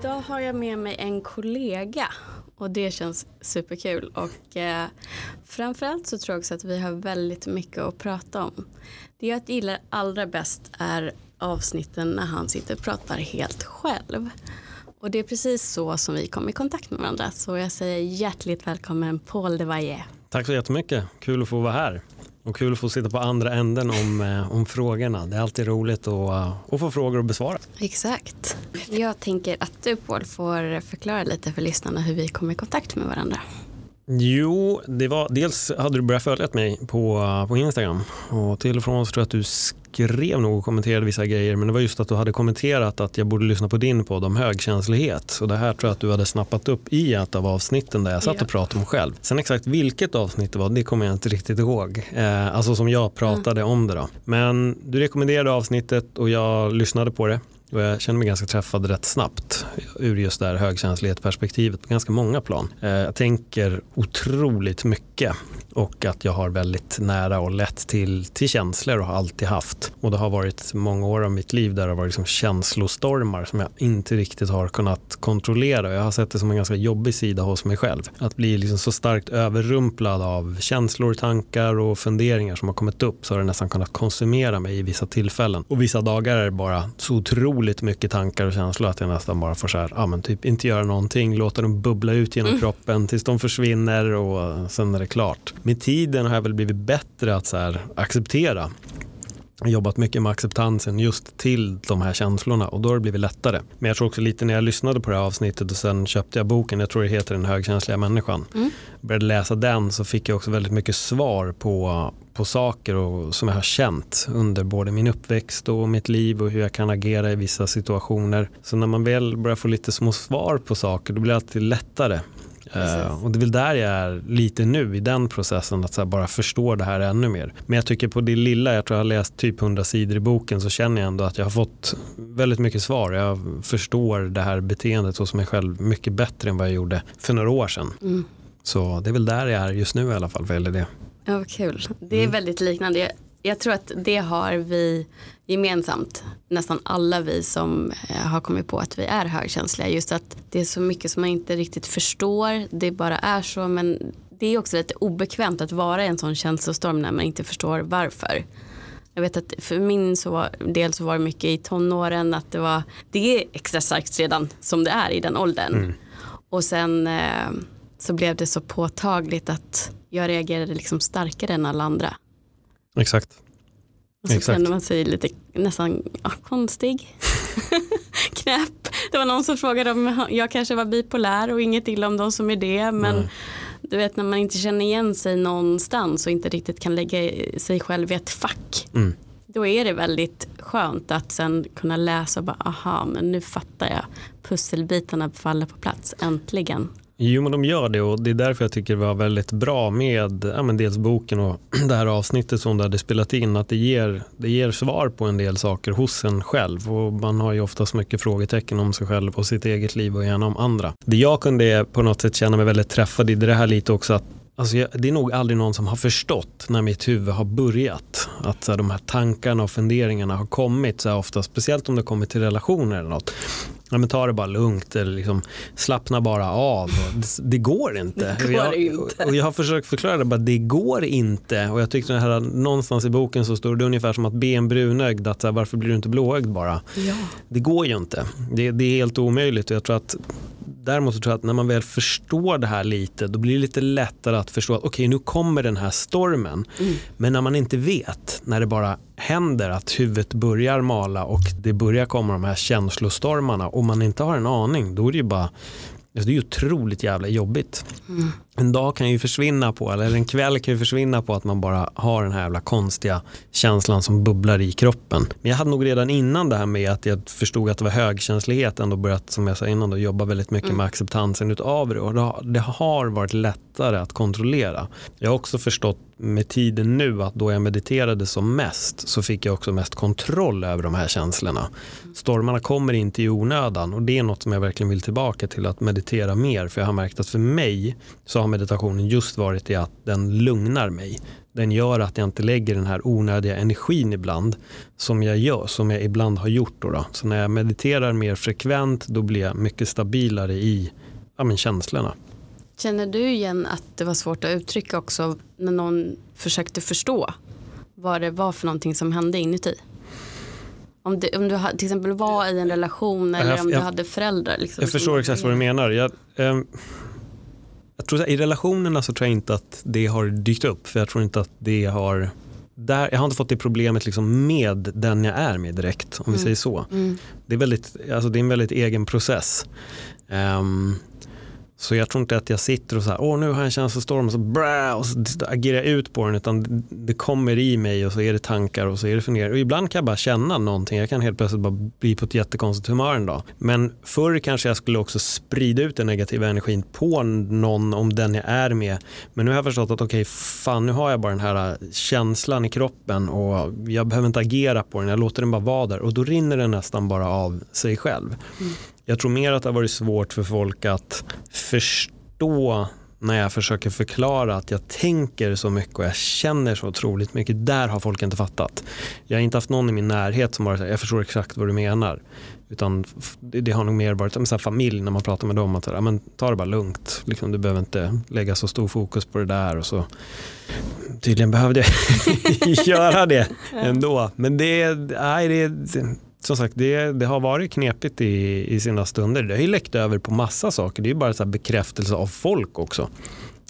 Idag har jag med mig en kollega och det känns superkul och eh, framförallt så tror jag också att vi har väldigt mycket att prata om. Det jag gillar allra bäst är avsnitten när han sitter och pratar helt själv. Och det är precis så som vi kom i kontakt med varandra. Så jag säger hjärtligt välkommen Paul de Valle. Tack så jättemycket, kul att få vara här. Och kul att få sitta på andra änden om, eh, om frågorna. Det är alltid roligt att, uh, att få frågor att besvara. Exakt. Jag tänker att du Paul får förklara lite för lyssnarna hur vi kom i kontakt med varandra. Jo, det var, dels hade du börjat följa mig på, på Instagram och till och från så tror jag att du skrev nog och kommenterade vissa grejer men det var just att du hade kommenterat att jag borde lyssna på din podd om högkänslighet och det här tror jag att du hade snappat upp i ett av avsnitten där jag satt och pratade om själv. Sen exakt vilket avsnitt det var det kommer jag inte riktigt ihåg, eh, alltså som jag pratade mm. om det då. Men du rekommenderade avsnittet och jag lyssnade på det och jag känner mig ganska träffad rätt snabbt ur just det här högkänslighetsperspektivet på ganska många plan. Eh, jag tänker otroligt mycket och att jag har väldigt nära och lätt till, till känslor och har alltid haft. Och det har varit många år av mitt liv där det har varit liksom känslostormar som jag inte riktigt har kunnat kontrollera. Jag har sett det som en ganska jobbig sida hos mig själv. Att bli liksom så starkt överrumplad av känslor, tankar och funderingar som har kommit upp så har det nästan kunnat konsumera mig i vissa tillfällen. Och vissa dagar är det bara så otroligt mycket tankar och känslor att jag nästan bara får så här, ja men typ inte göra någonting, låta dem bubbla ut genom mm. kroppen tills de försvinner och sen är det klart med tiden har jag väl blivit bättre att så här, acceptera. Jobbat mycket med acceptansen just till de här känslorna och då har det blivit lättare. Men jag tror också lite när jag lyssnade på det här avsnittet och sen köpte jag boken, jag tror det heter Den högkänsliga människan. Mm. Började läsa den så fick jag också väldigt mycket svar på, på saker och, som jag har känt under både min uppväxt och mitt liv och hur jag kan agera i vissa situationer. Så när man väl börjar få lite små svar på saker då blir det alltid lättare Uh, och det är väl där jag är lite nu i den processen att bara förstå det här ännu mer. Men jag tycker på det lilla, jag tror jag har läst typ 100 sidor i boken så känner jag ändå att jag har fått väldigt mycket svar. Jag förstår det här beteendet hos mig själv mycket bättre än vad jag gjorde för några år sedan. Mm. Så det är väl där jag är just nu i alla fall vad gäller det. Ja, vad kul. Det är mm. väldigt liknande jag tror att det har vi gemensamt, nästan alla vi som eh, har kommit på att vi är högkänsliga. Just att det är så mycket som man inte riktigt förstår, det bara är så. Men det är också lite obekvämt att vara i en sån känslostorm när man inte förstår varför. Jag vet att för min så del så var det mycket i tonåren att det var, det är extra starkt redan som det är i den åldern. Mm. Och sen eh, så blev det så påtagligt att jag reagerade liksom starkare än alla andra. Exakt. Och så Exakt. kände man sig lite nästan ja, konstig. Knäpp. Det var någon som frågade om jag kanske var bipolär och inget illa om de som är det. Men Nej. du vet när man inte känner igen sig någonstans och inte riktigt kan lägga sig själv i ett fack. Mm. Då är det väldigt skönt att sen kunna läsa och bara aha men nu fattar jag. Pusselbitarna faller på plats äntligen. Jo, men de gör det och det är därför jag tycker det var väldigt bra med ja, men dels boken och det här avsnittet som du hade spelat in. Att det ger, det ger svar på en del saker hos en själv och man har ju oftast mycket frågetecken om sig själv och sitt eget liv och gärna om andra. Det jag kunde på något sätt känna mig väldigt träffad i det här lite också att Alltså jag, det är nog aldrig någon som har förstått när mitt huvud har börjat. Att så här, de här tankarna och funderingarna har kommit så här, ofta, speciellt om det kommer till relationer eller något ja, men ta det bara lugnt eller liksom, slappna bara av. Det, det, går inte. Det går jag, inte. Och jag har försökt förklara det, bara, det går inte. Och jag tyckte här, någonstans i boken så står det ungefär som att be en brunögd, att så här, varför blir du inte blåögd bara? Ja. Det går ju inte. Det, det är helt omöjligt och jag tror att däremot så tror jag att när man väl förstår det här lite då blir det lite lättare att förstå att okej okay, nu kommer den här stormen. Mm. Men när man inte vet, när det bara händer att huvudet börjar mala och det börjar komma de här känslostormarna och man inte har en aning då är det ju bara Alltså det är ju otroligt jävla jobbigt. Mm. En dag kan ju försvinna på, eller en kväll kan ju försvinna på att man bara har den här jävla konstiga känslan som bubblar i kroppen. Men jag hade nog redan innan det här med att jag förstod att det var högkänslighet ändå börjat, som jag sa innan, då, jobba väldigt mycket mm. med acceptansen utav det. Och det har varit lättare att kontrollera. Jag har också förstått med tiden nu att då jag mediterade som mest så fick jag också mest kontroll över de här känslorna. Stormarna kommer inte i onödan och det är något som jag verkligen vill tillbaka till att meditera mer för jag har märkt att för mig så har meditationen just varit i att den lugnar mig. Den gör att jag inte lägger den här onödiga energin ibland som jag gör, som jag ibland har gjort. Då, då. Så när jag mediterar mer frekvent då blir jag mycket stabilare i ja, men känslorna. Känner du igen att det var svårt att uttrycka också när någon försökte förstå vad det var för någonting som hände inuti? Om, det, om du till exempel var i en relation eller jag, om du jag, hade föräldrar. Liksom, jag förstår exakt vad du menar. Jag, eh, jag tror, I relationerna så tror jag inte att det har dykt upp. För jag tror inte att det har där, jag har inte fått det problemet liksom med den jag är med direkt, om mm. vi säger så. Mm. Det, är väldigt, alltså det är en väldigt egen process. Um, så jag tror inte att jag sitter och så här, åh nu har jag en känslostorm och så, brä, och så agerar jag ut på den utan det kommer i mig och så är det tankar och så är det funderingar. Och ibland kan jag bara känna någonting, jag kan helt plötsligt bara bli på ett jättekonstigt humör en dag. Men förr kanske jag skulle också sprida ut den negativa energin på någon om den jag är med. Men nu har jag förstått att okej, okay, fan nu har jag bara den här äh, känslan i kroppen och jag behöver inte agera på den, jag låter den bara vara där och då rinner den nästan bara av sig själv. Mm. Jag tror mer att det har varit svårt för folk att förstå när jag försöker förklara att jag tänker så mycket och jag känner så otroligt mycket. Där har folk inte fattat. Jag har inte haft någon i min närhet som bara säger jag förstår exakt vad du menar. Utan det har nog mer varit som familj när man pratar med dem. Att ja, men, ta det bara lugnt. Liksom, du behöver inte lägga så stor fokus på det där. Och så. Tydligen behövde jag göra det ändå. Men det, nej, det som sagt, det, det, har varit knepigt i, i sina stunder. Det har ju läckt över på massa saker. Det är bara så bekräftelse av folk också.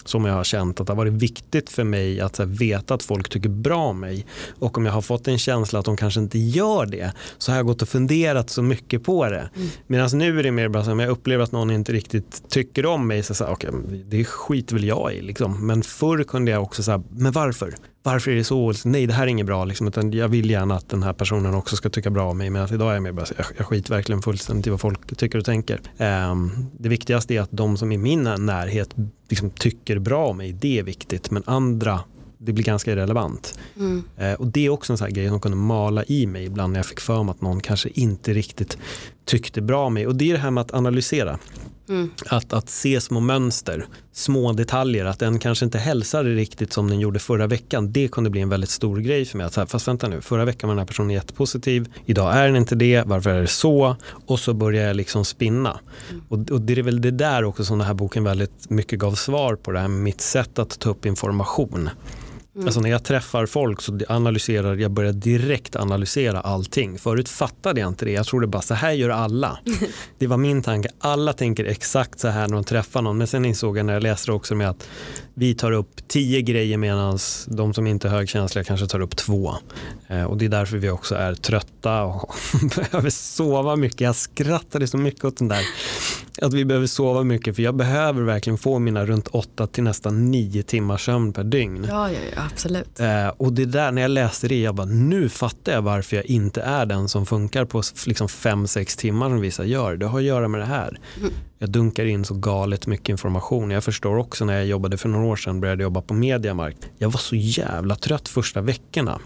Som jag har känt att det har varit viktigt för mig att här, veta att folk tycker bra om mig. Och om jag har fått en känsla att de kanske inte gör det så har jag gått och funderat så mycket på det. Mm. Medan nu är det mer bara så om jag upplever att någon inte riktigt tycker om mig så, så här, okay, det skiter väl jag i. Liksom. Men förr kunde jag också säga, men varför? Varför är det så? Nej, det här är inget bra. Liksom, utan jag vill gärna att den här personen också ska tycka bra om mig. Men att idag är jag mer bara, jag, jag skiter verkligen fullständigt i vad folk tycker och tänker. Um, det viktigaste är att de som är i min närhet liksom, tycker bra om mig. Det är viktigt. Men andra, det blir ganska irrelevant. Mm. Uh, och det är också en sån grej som kunde mala i mig ibland när jag fick för mig att någon kanske inte riktigt tyckte bra om mig. Och det är det här med att analysera. Mm. Att, att se små mönster, små detaljer, att den kanske inte hälsade riktigt som den gjorde förra veckan. Det kunde bli en väldigt stor grej för mig. Att, fast vänta nu, förra veckan var den här personen jättepositiv, idag är den inte det, varför är det så? Och så börjar jag liksom spinna. Mm. Och, och, det är väl det där också som den här boken väldigt mycket gav svar på, det här mitt sätt att ta upp information. Mm. Alltså när jag träffar folk så analyserar jag börjar direkt analysera allting. Förut fattade jag inte det. Jag trodde bara så här gör alla. det var min tanke. Alla tänker exakt så här när de träffar någon. Men sen insåg jag när jag läste också med att vi tar upp tio grejer medan de som inte är högkänsliga kanske tar upp två. Eh, och det är därför vi också är trötta och behöver sova mycket. Jag skrattade så mycket åt den där. Att vi behöver sova mycket för jag behöver verkligen få mina runt åtta till nästan nio timmar sömn per dygn. Ja, ja, ja absolut. Eh, och det där när jag läste det, jag bara nu fattar jag varför jag inte är den som funkar på liksom fem, sex timmar som vissa gör. Det har att göra med det här. Mm jag dunkar in så galet mycket information. Jag förstår också när jag jobbade för några år sedan började jobba på Mediamarkt. Jag var så jävla trött första veckorna.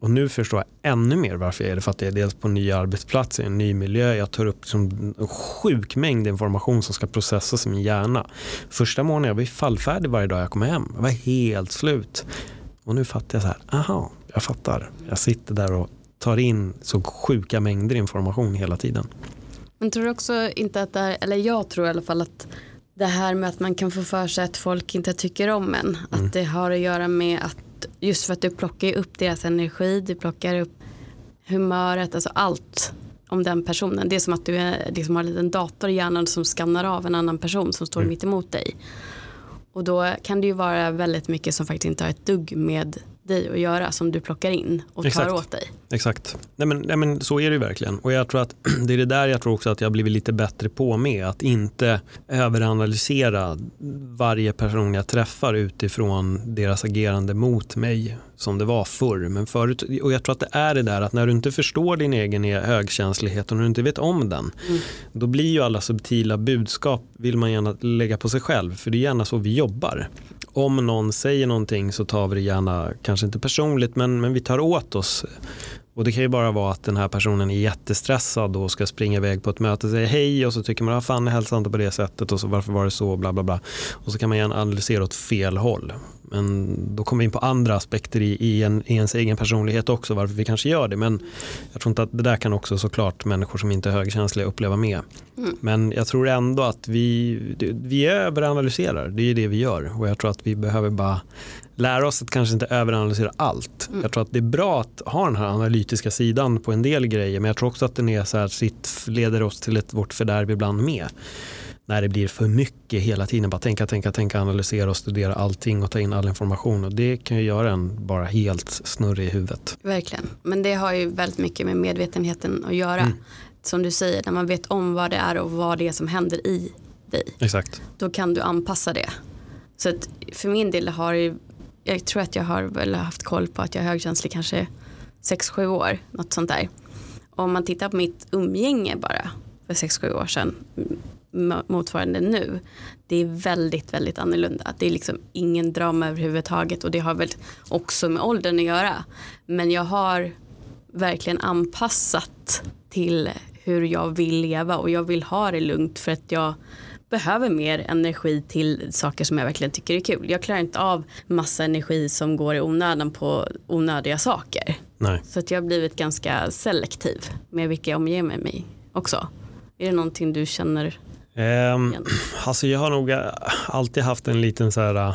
Och nu förstår jag ännu mer varför jag är det. För att jag är dels på en ny arbetsplats, i en ny miljö. Jag tar upp liksom en sjuk mängd information som ska processas i min hjärna. Första månaden jag var fallfärdig varje dag jag kom hem. Jag var helt slut. Och nu fattar jag så här, aha, jag fattar. Jag sitter där och tar in så sjuka mängder information hela tiden. Men tror du också inte att det här, eller jag tror i alla fall att det här med att man kan få för sig att folk inte tycker om en. Mm. Att det har att göra med att just för att du plockar upp deras energi, du plockar upp humöret, alltså allt om den personen. Det är som att du är, liksom har en liten dator i hjärnan som skannar av en annan person som står mm. mitt emot dig. Och då kan det ju vara väldigt mycket som faktiskt inte har ett dugg med dig att göra som du plockar in och Exakt. tar åt dig. Exakt, nej men, nej men så är det ju verkligen. Och jag tror att det är det där jag tror också att jag har blivit lite bättre på med. Att inte överanalysera varje person jag träffar utifrån deras agerande mot mig som det var förr. Men förut, och jag tror att det är det där att när du inte förstår din egen högkänslighet och när du inte vet om den, mm. då blir ju alla subtila budskap vill man gärna lägga på sig själv. För det är gärna så vi jobbar om någon säger någonting så tar vi det gärna, kanske inte personligt, men, men vi tar åt oss Och det kan ju bara vara att den här personen är jättestressad och ska springa iväg på ett möte och säga hej och så tycker man, ah, fan hälsa hälsar inte på det sättet och så varför var det så, bla bla bla. Och så kan man gärna analysera åt fel håll. Men då kommer vi in på andra aspekter i, i, en, i ens egen personlighet också, varför vi kanske gör det. Men jag tror inte att det där kan också såklart människor som inte är högkänsliga uppleva med. Mm. Men jag tror ändå att vi, vi överanalyserar, det är det vi gör. Och jag tror att vi behöver bara lära oss att kanske inte överanalysera allt. Mm. Jag tror att det är bra att ha den här analytiska sidan på en del grejer men jag tror också att den är så här, sitt, leder oss till ett vårt fördärv ibland med. När det blir för mycket hela tiden, bara tänka, tänka, tänka, analysera och studera allting och ta in all information och det kan ju göra en bara helt snurrig i huvudet. Verkligen, men det har ju väldigt mycket med medvetenheten att göra. Mm. Som du säger, när man vet om vad det är och vad det är som händer i dig. Exakt. Då kan du anpassa det. Så att för min del har det jag tror att jag har väl haft koll på att jag är högkänslig kanske 6-7 år, något sånt där. Om man tittar på mitt umgänge bara för 6-7 år sedan motsvarande nu. Det är väldigt, väldigt annorlunda. Det är liksom ingen drama överhuvudtaget och det har väl också med åldern att göra. Men jag har verkligen anpassat till hur jag vill leva och jag vill ha det lugnt för att jag behöver mer energi till saker som jag verkligen tycker är kul. Jag klarar inte av massa energi som går i onödan på onödiga saker. Nej. Så att jag har blivit ganska selektiv med vilka jag omger mig med också. Är det någonting du känner Um, alltså jag har nog alltid haft en liten så här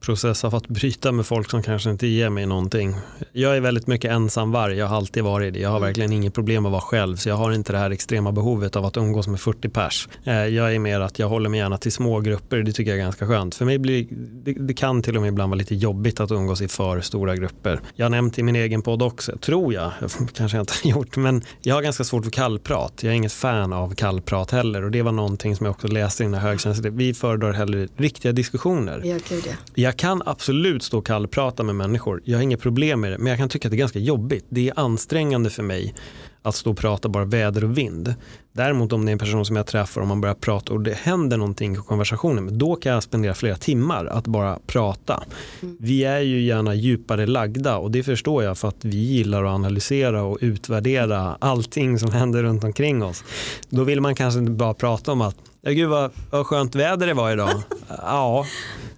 process av att bryta med folk som kanske inte ger mig någonting. Jag är väldigt mycket ensamvarg, jag har alltid varit det. Jag har mm. verkligen inget problem att vara själv så jag har inte det här extrema behovet av att umgås med 40 pers. Eh, jag är mer att jag håller mig gärna till små grupper, det tycker jag är ganska skönt. För mig blir det, det kan till och med ibland vara lite jobbigt att umgås i för stora grupper. Jag har nämnt i min egen podd också, tror jag, kanske jag inte har gjort, men jag har ganska svårt för kallprat. Jag är inget fan av kallprat heller och det var någonting som jag också läste i den här högkänsliga. Vi föredrar hellre riktiga diskussioner. Ja, gud ja. Jag kan absolut stå och kallprata med människor. Jag har inga problem med det. Men jag kan tycka att det är ganska jobbigt. Det är ansträngande för mig att stå och prata bara väder och vind. Däremot om det är en person som jag träffar och man börjar prata och det händer någonting i konversationen, då kan jag spendera flera timmar att bara prata. Mm. Vi är ju gärna djupare lagda och det förstår jag för att vi gillar att analysera och utvärdera allting som händer runt omkring oss. Då vill man kanske inte bara prata om att Ja, gud vad, vad skönt väder det var idag. ja,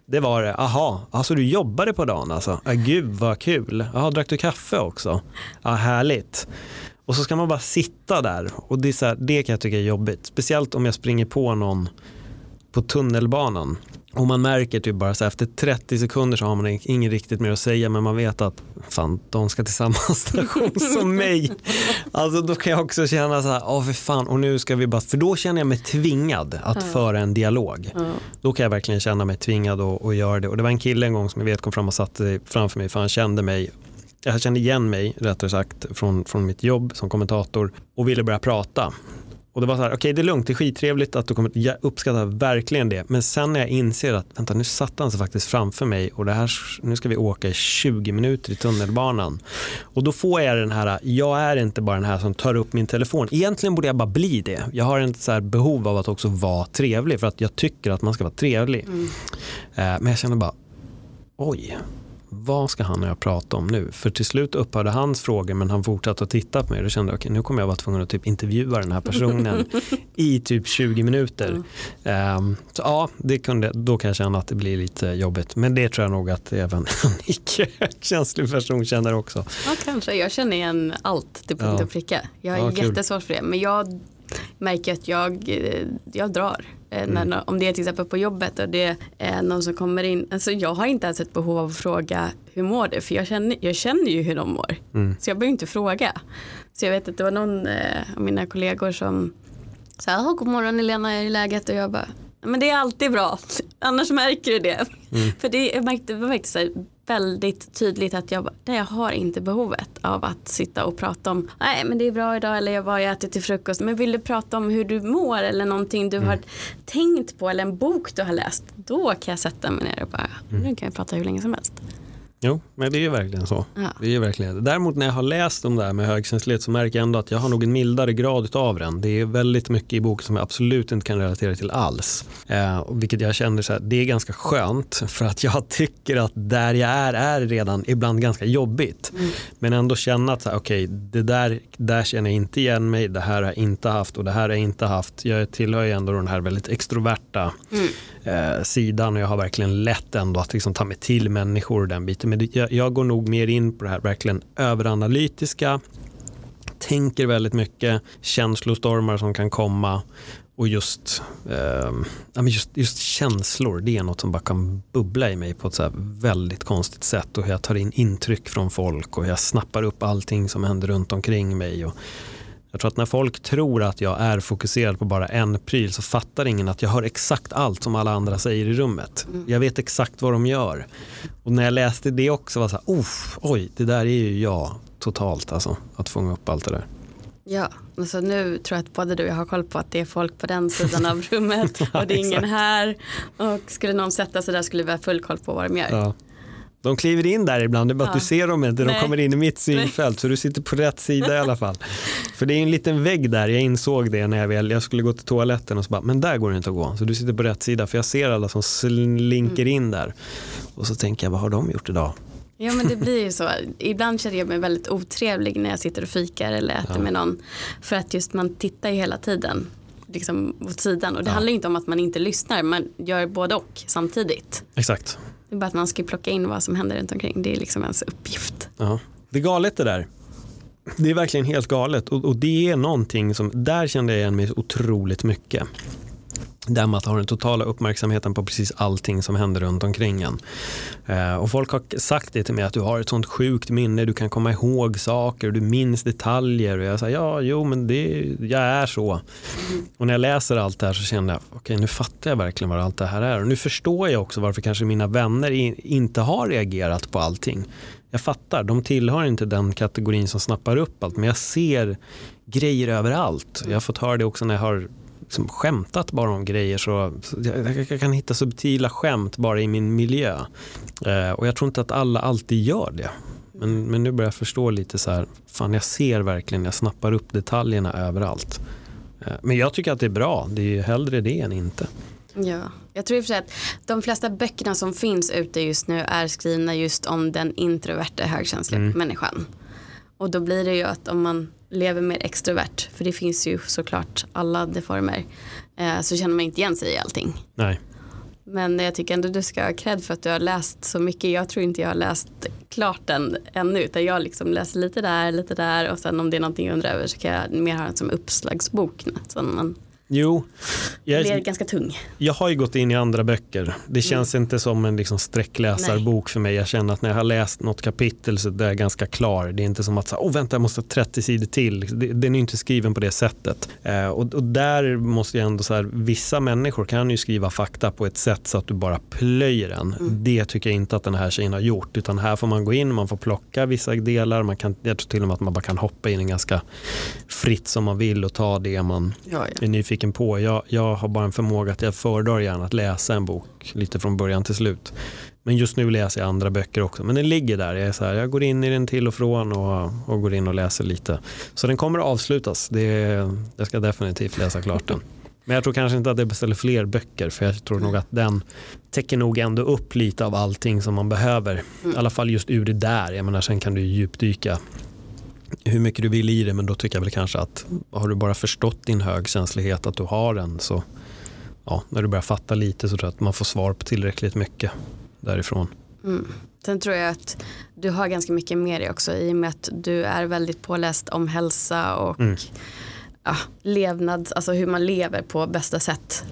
det var det. Aha, alltså du jobbade på dagen alltså. Ja, gud vad kul. Jaha, drack du kaffe också? Ja, härligt. Och så ska man bara sitta där och det, är så här, det kan jag tycka är jobbigt. Speciellt om jag springer på någon på tunnelbanan och man märker typ bara så här, efter 30 sekunder så har man inget riktigt mer att säga men man vet att fan, de ska till samma station som mig. Alltså då kan jag också känna så här, åh för fan, och nu ska vi bara, för då känner jag mig tvingad att mm. föra en dialog. Mm. Då kan jag verkligen känna mig tvingad att, att göra det. Och det var en kille en gång som jag vet kom fram och satte framför mig för han kände mig jag kände igen mig rättare sagt från, från mitt jobb som kommentator och ville börja prata. Och det var så här, okej okay, det är lugnt, det är skittrevligt att du kommer, jag uppskattar verkligen det. Men sen när jag inser att, vänta nu satt han sig faktiskt framför mig och det här, nu ska vi åka i 20 minuter i tunnelbanan. Och då får jag den här, jag är inte bara den här som tar upp min telefon. Egentligen borde jag bara bli det. Jag har ett så behov av att också vara trevlig för att jag tycker att man ska vara trevlig. Mm. Eh, men jag känner bara, oj, vad ska han och jag prata om nu? För till slut upphörde hans frågor men han fortsatte att titta på mig och då kände jag okay, nu kommer jag vara tvungen att typ intervjua den här personen i typ 20 minuter. Mm. Um, så ja, det kunde, då kan jag känna att det blir lite jobbigt. Men det tror jag nog att även en icke-känslig person känner också. Ja, kanske. Jag känner igen allt till punkt och pricka. Jag har ja, jättesvårt för det. Men jag märker att jag, eh, jag drar. Eh, mm. När, om det är till exempel på jobbet och det är någon som kommer in. Alltså jag har inte ens ett behov av att fråga hur mår du? För jag känner, jag känner ju hur de mår. Mm. Så jag behöver inte fråga. Så jag vet att det var någon eh, av mina kollegor som sa god morgon Elena, är i läget? Och jag bara men det är alltid bra, annars märker du det. Mm. För det, jag märkte, det var faktiskt väldigt tydligt att jag, nej, jag har inte behovet av att sitta och prata om nej men det är bra idag eller jag var och ätit till frukost. Men vill du prata om hur du mår eller någonting du mm. har tänkt på eller en bok du har läst. Då kan jag sätta mig ner och bara, mm. nu kan jag prata hur länge som helst. Jo, men det är ju verkligen så. Ja. Det är verkligen det. Däremot när jag har läst om det här med högkänslighet så märker jag ändå att jag har nog en mildare grad av den. Det är väldigt mycket i boken som jag absolut inte kan relatera till alls. Eh, vilket jag känner så här, det är ganska skönt för att jag tycker att där jag är är redan ibland ganska jobbigt. Mm. Men ändå känna att okej, okay, det där, där känner jag inte igen mig, det här har jag inte haft och det här har jag inte haft. Jag tillhör ju ändå den här väldigt extroverta mm eh, sidan och jag har verkligen lätt ändå att liksom ta mig till människor och den biten. Men jag, jag går nog mer in på det här verkligen överanalytiska, tänker väldigt mycket, känslostormar som kan komma och just, eh, just, just känslor, det är något som bara kan bubbla i mig på ett så väldigt konstigt sätt och hur jag tar in intryck från folk och jag snappar upp allting som händer runt omkring mig. Och jag tror att när folk tror att jag är fokuserad på bara en pryl så fattar ingen att jag hör exakt allt som alla andra säger i rummet. Mm. Jag vet exakt vad de gör. Och när jag läste det också var det så här, oj, det där är ju jag totalt alltså, att fånga upp allt det där. Ja, alltså nu tror jag att både du och jag har koll på att det är folk på den sidan av rummet och det är ingen här. Och skulle någon sätta sig där skulle vi ha full koll på vad de gör. Ja. De kliver in där ibland, det är bara ja. att du ser dem inte. De kommer in i mitt synfält så du sitter på rätt sida i alla fall. För det är en liten vägg där, jag insåg det när jag, väl, jag skulle gå till toaletten och så bara, men där går det inte att gå. Så du sitter på rätt sida för jag ser alla som slinker mm. in där. Och så tänker jag, vad har de gjort idag? Ja men det blir ju så. Ibland känner jag mig väldigt otrevlig när jag sitter och fikar eller äter ja. med någon. För att just man tittar ju hela tiden liksom åt sidan. Och det ja. handlar inte om att man inte lyssnar, man gör både och samtidigt. Exakt. Det är bara att man ska plocka in vad som händer runt omkring. Det är liksom ens uppgift. Ja. Det är galet det där. Det är verkligen helt galet och, och det är någonting som, där kände jag igen mig otroligt mycket där man har den totala uppmärksamheten på precis allting som händer runt omkring en. Eh, och folk har sagt det till mig att du har ett sånt sjukt minne, du kan komma ihåg saker, du minns detaljer. Och jag säger ja, jo men det, jag är så. Och när jag läser allt det här så känner jag, okej okay, nu fattar jag verkligen vad allt det här är. Och nu förstår jag också varför kanske mina vänner inte har reagerat på allting. Jag fattar, de tillhör inte den kategorin som snappar upp allt, men jag ser grejer överallt. Jag har fått höra det också när jag har liksom skämtat bara om grejer så, jag, jag, kan hitta subtila skämt bara i min miljö. Eh, och jag tror inte att alla alltid gör det. Men, men nu börjar jag förstå lite så här, fan jag ser verkligen, jag snappar upp detaljerna överallt. Eh, men jag tycker att det är bra, det är hellre det än inte. Ja, jag tror i och för sig att de flesta böckerna som finns ute just nu är skrivna just om den introverta högkänsliga mm. människan. Och då blir det ju att om man lever mer extrovert, för det finns ju såklart alla deformer, eh, så känner man inte igen sig i allting. Nej. Men jag tycker ändå du ska ha cred för att du har läst så mycket. Jag tror inte jag har läst klart den ännu, utan jag liksom läser lite där, lite där och sen om det är någonting jag undrar över så kan jag mer ha den som uppslagsbok. Så man Jo. Jag, det är ganska tung. Jag har ju gått in i andra böcker. Det känns mm. inte som en liksom sträckläsarbok för mig. Jag känner att när jag har läst något kapitel så är jag ganska klar. Det är inte som att oh, vänta jag måste ha 30 sidor till. Den är inte skriven på det sättet. Eh, och, och, där måste jag ändå så här, vissa människor kan ju skriva fakta på ett sätt så att du bara plöjer den. Mm. Det tycker jag inte att den här tjejen har gjort. Utan här får man gå in, man får plocka vissa delar. Man kan, jag tror till och med att man bara kan hoppa in ganska fritt som man vill och ta det man ja, ja. är nyfiken nyfiken på. Jag, jag har bara en förmåga att jag föredrar gärna att läsa en bok lite från början till slut. Men just nu läser jag andra böcker också. Men den ligger där. Jag, är så här, jag går in i den till och från och, och går in och läser lite. Så den kommer att avslutas. Det, jag ska definitivt läsa klart den. Men jag tror kanske inte att jag beställer fler böcker för jag tror nog att den täcker nog ändå upp lite av allting som man behöver. I alla fall just ur det där. Jag menar sen kan du djupdyka hur mycket du vill i det men då tycker jag väl kanske att har du bara förstått din högkänslighet att du har den så ja, när du börjar fatta lite så tror jag att man får svar på tillräckligt mycket därifrån. Mm. Sen tror jag att du har ganska mycket med dig också i och med att du är väldigt påläst om hälsa och mm. ja, levnads, alltså hur man lever på bästa sätt.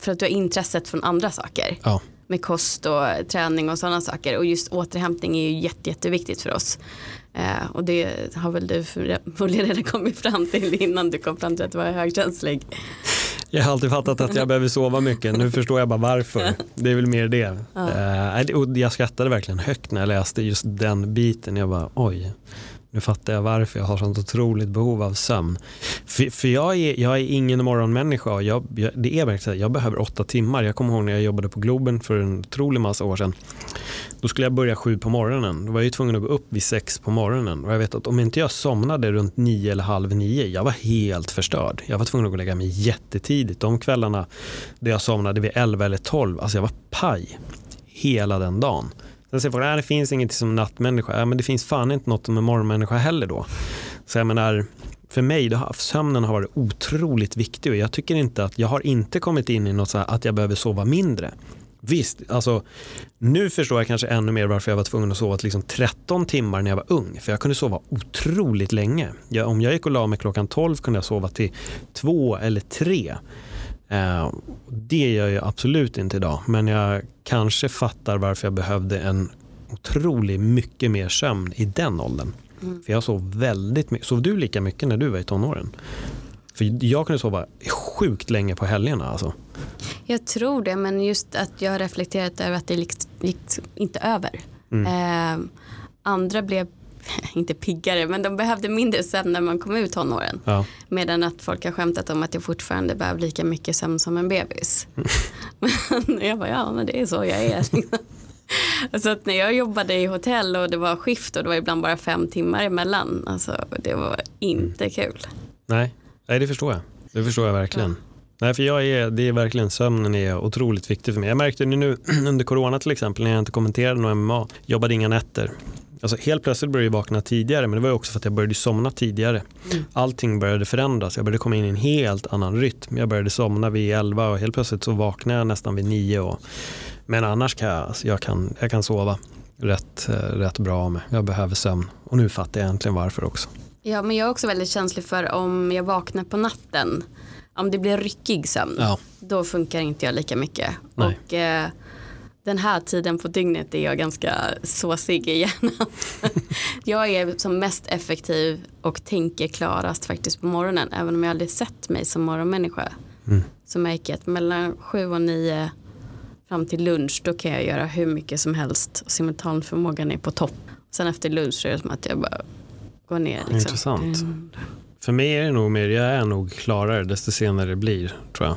För att du har intresset från andra saker. Ja. Med kost och träning och sådana saker. Och just återhämtning är ju jätte, jätteviktigt för oss. Eh, och det har väl du förmodligen redan kommit fram till innan du kom fram till att du var högkänslig. Jag har alltid fattat att jag behöver sova mycket. Nu förstår jag bara varför. Det är väl mer det. Ja. Eh, och jag skrattade verkligen högt när jag läste just den biten. Jag bara oj, nu fattar jag varför jag har sånt otroligt behov av sömn. För, för jag, är, jag är ingen morgonmänniska. Jag, jag, det är verkligen jag behöver åtta timmar. Jag kommer ihåg när jag jobbade på Globen för en otrolig massa år sedan. Då skulle jag börja sju på morgonen. Då var jag ju tvungen att gå upp vid sex på morgonen. Och jag vet att om inte jag somnade runt nio eller halv nio, jag var helt förstörd. Jag var tvungen att gå och lägga mig jättetidigt. De kvällarna där jag somnade vid elva eller tolv, alltså jag var paj hela den dagen. Sen säger folk det finns inget som nattmänniska. Ja, men det finns fan inte något som en morgonmänniska heller då. Så jag menar, för mig, då, sömnen har varit otroligt viktig och jag tycker inte att, jag har inte kommit in i något så här att jag behöver sova mindre. Visst, alltså, nu förstår jag kanske ännu mer varför jag var tvungen att sova till liksom 13 timmar när jag var ung. För jag kunde sova otroligt länge. Jag, om jag gick och la mig klockan 12 kunde jag sova till 2 eller 3. Eh, det gör jag absolut inte idag. Men jag kanske fattar varför jag behövde en otroligt mycket mer sömn i den åldern. Mm. För jag sov väldigt mycket. Sov du lika mycket när du var i tonåren? För jag kunde sova sjukt länge på helgerna. Alltså. Jag tror det, men just att jag har reflekterat över att det gick, gick inte över. Mm. Eh, andra blev inte piggare, men de behövde mindre sömn när man kom ut tonåren. Ja. Medan att folk har skämtat om att jag fortfarande behöver lika mycket sömn som en bebis. men jag bara, ja men det är så jag är. Så att när jag jobbade i hotell och det var skift och det var ibland bara fem timmar emellan. Alltså det var inte mm. kul. Nej, Nej det förstår jag. Det förstår jag verkligen. Ja. Nej, för jag är, det är verkligen sömnen är otroligt viktig för mig. Jag märkte det nu under corona till exempel när jag inte kommenterade någon MMA, jobbade inga nätter. Alltså helt plötsligt började jag vakna tidigare men det var också för att jag började somna tidigare. Mm. Allting började förändras, jag började komma in i en helt annan rytm. Jag började somna vid 11 och helt plötsligt så vaknade jag nästan vid 9. Och, men annars kan jag, alltså jag, kan, jag kan sova rätt, eh, rätt bra med. Jag behöver sömn och nu fattar jag äntligen varför också. Ja men jag är också väldigt känslig för om jag vaknar på natten om det blir ryckig sömn ja. då funkar inte jag lika mycket. Nej. Och eh, den här tiden på dygnet är jag ganska såsig i hjärnan. jag är som mest effektiv och tänker klarast faktiskt på morgonen. Även om jag aldrig sett mig som morgonmänniska. Mm. Så märker jag att mellan sju och nio fram till lunch då kan jag göra hur mycket som helst. Och simultanförmågan är på topp. Sen efter lunch är det som att jag bara går ner. Liksom. Intressant. Mm. För mig är det nog mer, jag är nog klarare desto senare det blir tror jag.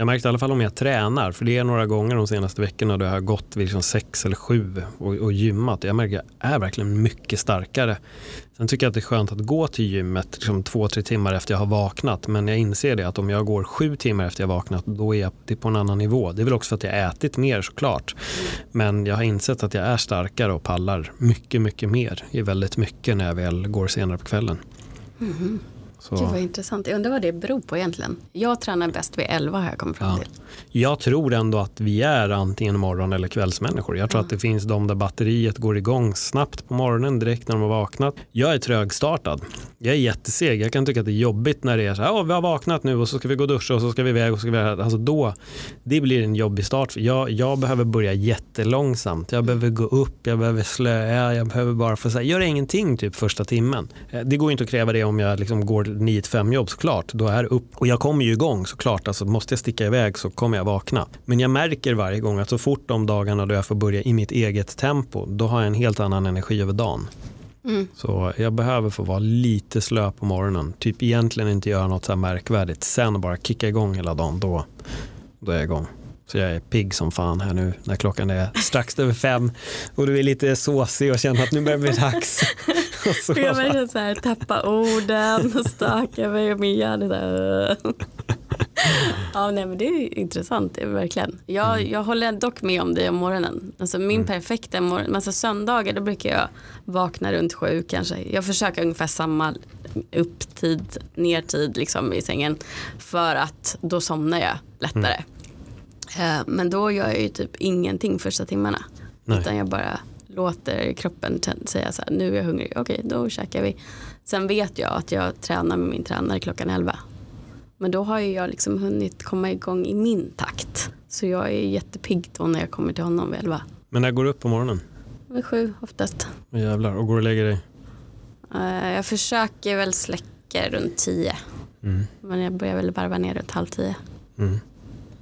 Jag märkte i alla fall om jag tränar, för det är några gånger de senaste veckorna då jag har gått vid liksom sex eller sju och, och gymmat. Jag märker att jag är verkligen mycket starkare. Sen tycker jag att det är skönt att gå till gymmet liksom två, tre timmar efter jag har vaknat. Men jag inser det att om jag går sju timmar efter jag har vaknat, då är jag på en annan nivå. Det är väl också för att jag har ätit mer såklart. Men jag har insett att jag är starkare och pallar mycket, mycket mer i väldigt mycket när jag väl går senare på kvällen. Mm. Så. Gud vad intressant. Jag undrar vad det beror på egentligen. Jag tränar bäst vid 11 har jag kommit fram till. Jag tror ändå att vi är antingen morgon eller kvällsmänniskor. Jag tror ja. att det finns de där batteriet går igång snabbt på morgonen direkt när de har vaknat. Jag är trögstartad. Jag är jätteseg. Jag kan tycka att det är jobbigt när det är så här, oh, vi har vaknat nu och så ska vi gå och duscha och så ska vi iväg och så ska vi alltså då, det blir en jobbig start. Jag, jag behöver börja jättelångsamt. Jag behöver gå upp, jag behöver slöa, jag behöver bara få säga, gör ingenting typ första timmen. Eh, det går inte att kräva det om jag liksom går 9-5 jobb såklart. Då är upp och jag kommer ju igång såklart. Alltså måste jag sticka iväg så kommer jag vakna. Men jag märker varje gång att så fort de dagarna då jag får börja i mitt eget tempo, då har jag en helt annan energi över dagen. Mm. Så jag behöver få vara lite slö på morgonen. Typ egentligen inte göra något så här märkvärdigt. Sen bara kicka igång hela dagen. Då, då är jag igång. Så jag är pigg som fan här nu när klockan är strax över fem och du är lite såsig och känner att nu börjar det bli dags. jag börjar så här, tappa orden och staka mig och min hjärna där. ja, nej, men det är intressant, det är verkligen. Jag, mm. jag håller dock med om det om morgonen. Alltså min mm. perfekta morgon, alltså söndagar då brukar jag vakna runt sju kanske. Jag försöker ungefär samma upptid, nertid liksom i sängen. För att då somnar jag lättare. Mm. Eh, men då gör jag ju typ ingenting första timmarna. Nej. Utan jag bara låter kroppen säga så här, nu är jag hungrig, okej då käkar vi. Sen vet jag att jag tränar med min tränare klockan 11. Men då har ju jag liksom hunnit komma igång i min takt. Så jag är jättepigg då när jag kommer till honom vid 11. Men när går du upp på morgonen? Vid sju oftast. Jävlar, och går du och lägger dig? Uh, jag försöker väl släcka runt tio. Mm. Men jag börjar väl varva ner runt halv tio. Mm.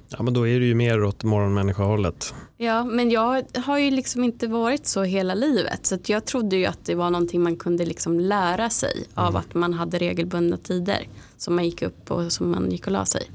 Ja, men då är du ju mer åt morgonmänniskohållet. Ja, men jag har ju liksom inte varit så hela livet. Så jag trodde ju att det var någonting man kunde liksom lära sig mm. av att man hade regelbundna tider. Som man gick upp och som man gick och la sig.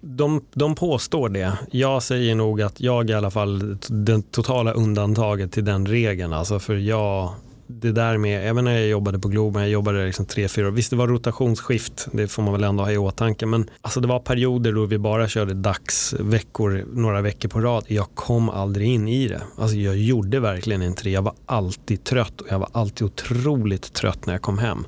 de, de påstår det. Jag säger nog att jag i alla fall det totala undantaget till den regeln. Alltså för jag, det där med, även när jag jobbade på Globen, jag jobbade liksom tre, fyra år. Visst det var rotationsskift, det får man väl ändå ha i åtanke. Men alltså det var perioder då vi bara körde dagsveckor några veckor på rad. Jag kom aldrig in i det. Alltså jag gjorde verkligen inte det. Jag var alltid trött och jag var alltid otroligt trött när jag kom hem.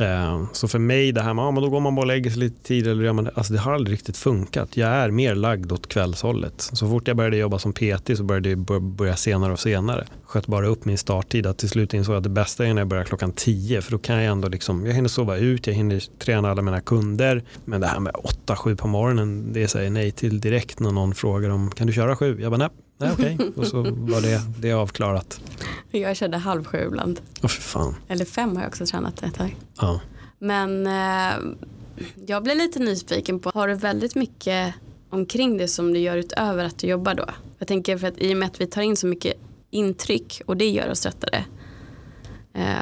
Eh, så för mig det här med, ja, men då går man bara och lägger sig lite tid. Eller gör man det. Alltså det har aldrig riktigt funkat. Jag är mer lagd åt kvällshållet. Så fort jag började jobba som PT så började jag börja senare och senare. Sköt bara upp min starttid. Att till slut insåg jag att det bästa är när jag börjar klockan tio. För då kan jag ändå liksom, jag hinner sova ut, jag hinner träna alla mina kunder. Men det här med åtta, sju på morgonen, det säger jag nej till direkt när någon frågar om, kan du köra sju? Jag bara nej. Nej okej, okay. och så var det, det avklarat. Jag körde halv sju ibland. Oh, för fan. Eller fem har jag också tränat ett tag. Ja. Men eh, jag blev lite nyfiken på, har du väldigt mycket omkring det som du gör utöver att du jobbar då? Jag tänker för att i och med att vi tar in så mycket intryck och det gör oss tröttare.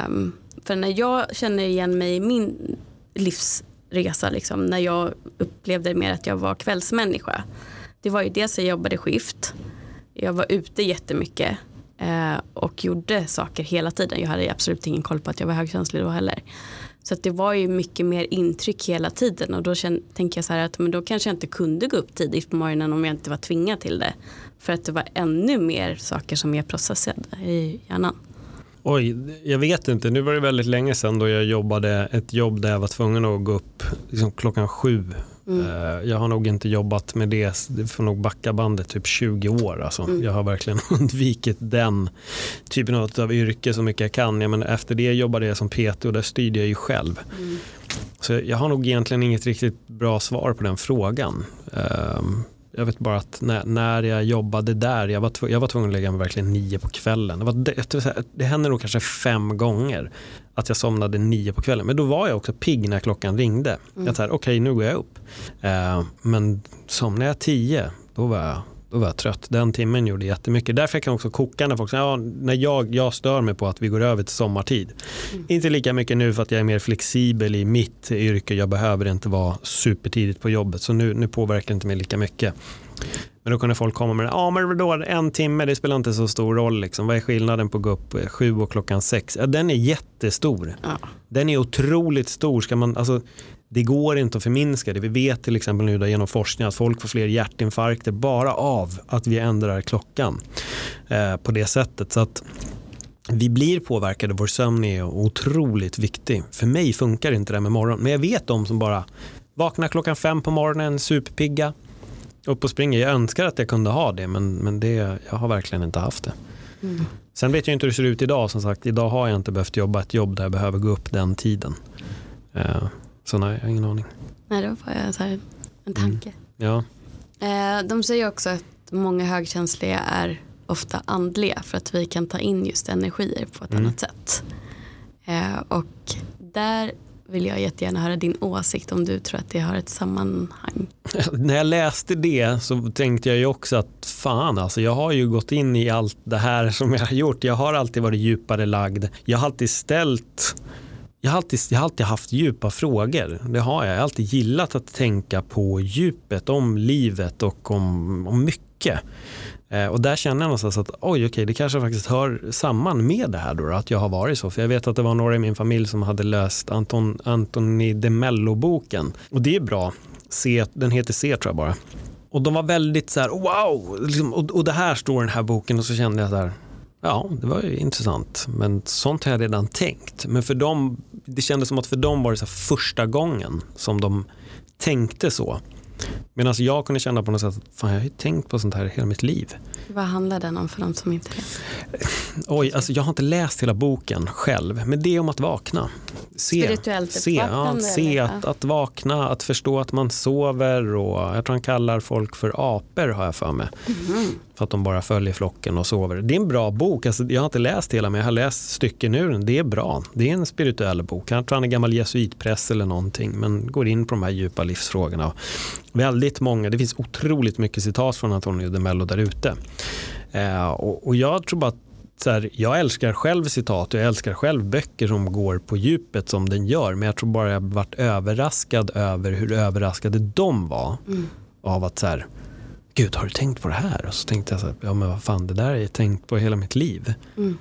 Um, för när jag känner igen mig i min livsresa, liksom, när jag upplevde mer att jag var kvällsmänniska. Det var ju dels att jag jobbade skift jag var ute jättemycket eh, och gjorde saker hela tiden. Jag hade absolut ingen koll på att jag var högkänslig då heller. Så att det var ju mycket mer intryck hela tiden och då tänker jag så här att men då kanske jag inte kunde gå upp tidigt på morgonen om jag inte var tvingad till det. För att det var ännu mer saker som jag processade i hjärnan. Oj, jag vet inte. Nu var det väldigt länge sedan då jag jobbade ett jobb där jag var tvungen att gå upp liksom klockan sju Mm. Eh, jag har nog inte jobbat med det, det får nog backa bandet typ 20 år. Alltså. Mm. Jag har verkligen undvikit den typen av yrke så mycket jag kan. Jag men efter det jobbade jag som PT och där styrde jag ju själv. Mm. Så jag har nog egentligen inget riktigt bra svar på den frågan. Um, jag vet bara att när, när jag jobbade där, jag var, jag var tvungen att lägga mig verkligen nio på kvällen. Det, var, det, det hände nog kanske fem gånger att jag somnade nio på kvällen. Men då var jag också pigg när klockan ringde. Mm. Jag okej okay, nu går jag upp. Eh, men somnade jag tio, då var jag då var jag trött. Den timmen gjorde jättemycket. Därför kan jag också koka när folk säger ja, när jag, jag stör mig på att vi går över till sommartid. Mm. Inte lika mycket nu för att jag är mer flexibel i mitt yrke. Jag behöver inte vara supertidigt på jobbet. Så nu, nu påverkar det inte mig lika mycket. Men då kunde folk komma med ja men då en timme, det spelar inte så stor roll. Liksom. Vad är skillnaden på att gå upp sju och klockan sex? Ja, den är jättestor. Ja. Den är otroligt stor. Ska man, alltså, det går inte att förminska det. Vi vet till exempel nu genom forskning att folk får fler hjärtinfarkter bara av att vi ändrar klockan eh, på det sättet. Så att vi blir påverkade, vår sömn är otroligt viktig. För mig funkar inte det med morgon, men jag vet de som bara vaknar klockan fem på morgonen, superpigga, upp och springer. Jag önskar att jag kunde ha det, men, men det, jag har verkligen inte haft det. Mm. Sen vet jag inte hur det ser ut idag. Som sagt, idag har jag inte behövt jobba ett jobb där jag behöver gå upp den tiden. Uh, så nej, jag har ingen aning. Nej, det var bara så här, en tanke. Mm. Ja. Uh, de säger också att många högkänsliga är ofta andliga för att vi kan ta in just energier på ett mm. annat sätt. Uh, och där vill jag jättegärna höra din åsikt om du tror att det har ett sammanhang. När jag läste det så tänkte jag ju också att fan alltså jag har ju gått in i allt det här som jag har gjort. Jag har alltid varit djupare lagd. Jag har alltid ställt jag har, alltid, jag har alltid haft djupa frågor. Det har jag. Jag har alltid gillat att tänka på djupet, om livet och om, om mycket. Eh, och där känner jag någonstans att oj, okej, det kanske faktiskt hör samman med det här då, att jag har varit så. För jag vet att det var några i min familj som hade läst Anton, Antoni de Mello-boken. Och det är bra. C, den heter C tror jag bara. Och de var väldigt så här, wow, liksom, och, och det här står i den här boken och så kände jag så här, ja, det var ju intressant. Men sånt har jag redan tänkt. Men för dem, det kändes som att för dem var det så första gången som de tänkte så. Medan jag kunde känna på något sätt, fan jag har ju tänkt på sånt här hela mitt liv. Vad handlar den om för de som inte vet? Oj, alltså jag har inte läst hela boken själv, men det är om att vakna. Se, Spirituellt se, ja, se att, att vakna, att förstå att man sover och jag tror han kallar folk för apor har jag för mig. Mm. För att de bara följer flocken och sover. Det är en bra bok, alltså, jag har inte läst hela men jag har läst stycken ur den. Det är bra, det är en spirituell bok. Jag tror han är gammal jesuitpress eller någonting men går in på de här djupa livsfrågorna. Väldigt många, det finns otroligt mycket citat från Antonio de Mello där ute. Eh, och, och jag tror bara att så här, jag älskar själv citat och jag älskar själv böcker som går på djupet som den gör. Men jag tror bara jag varit överraskad över hur överraskade de var. Mm. av att så här, gud har du tänkt på det här? Och så tänkte jag så här, ja men vad fan det där har jag tänkt på hela mitt liv. Mm.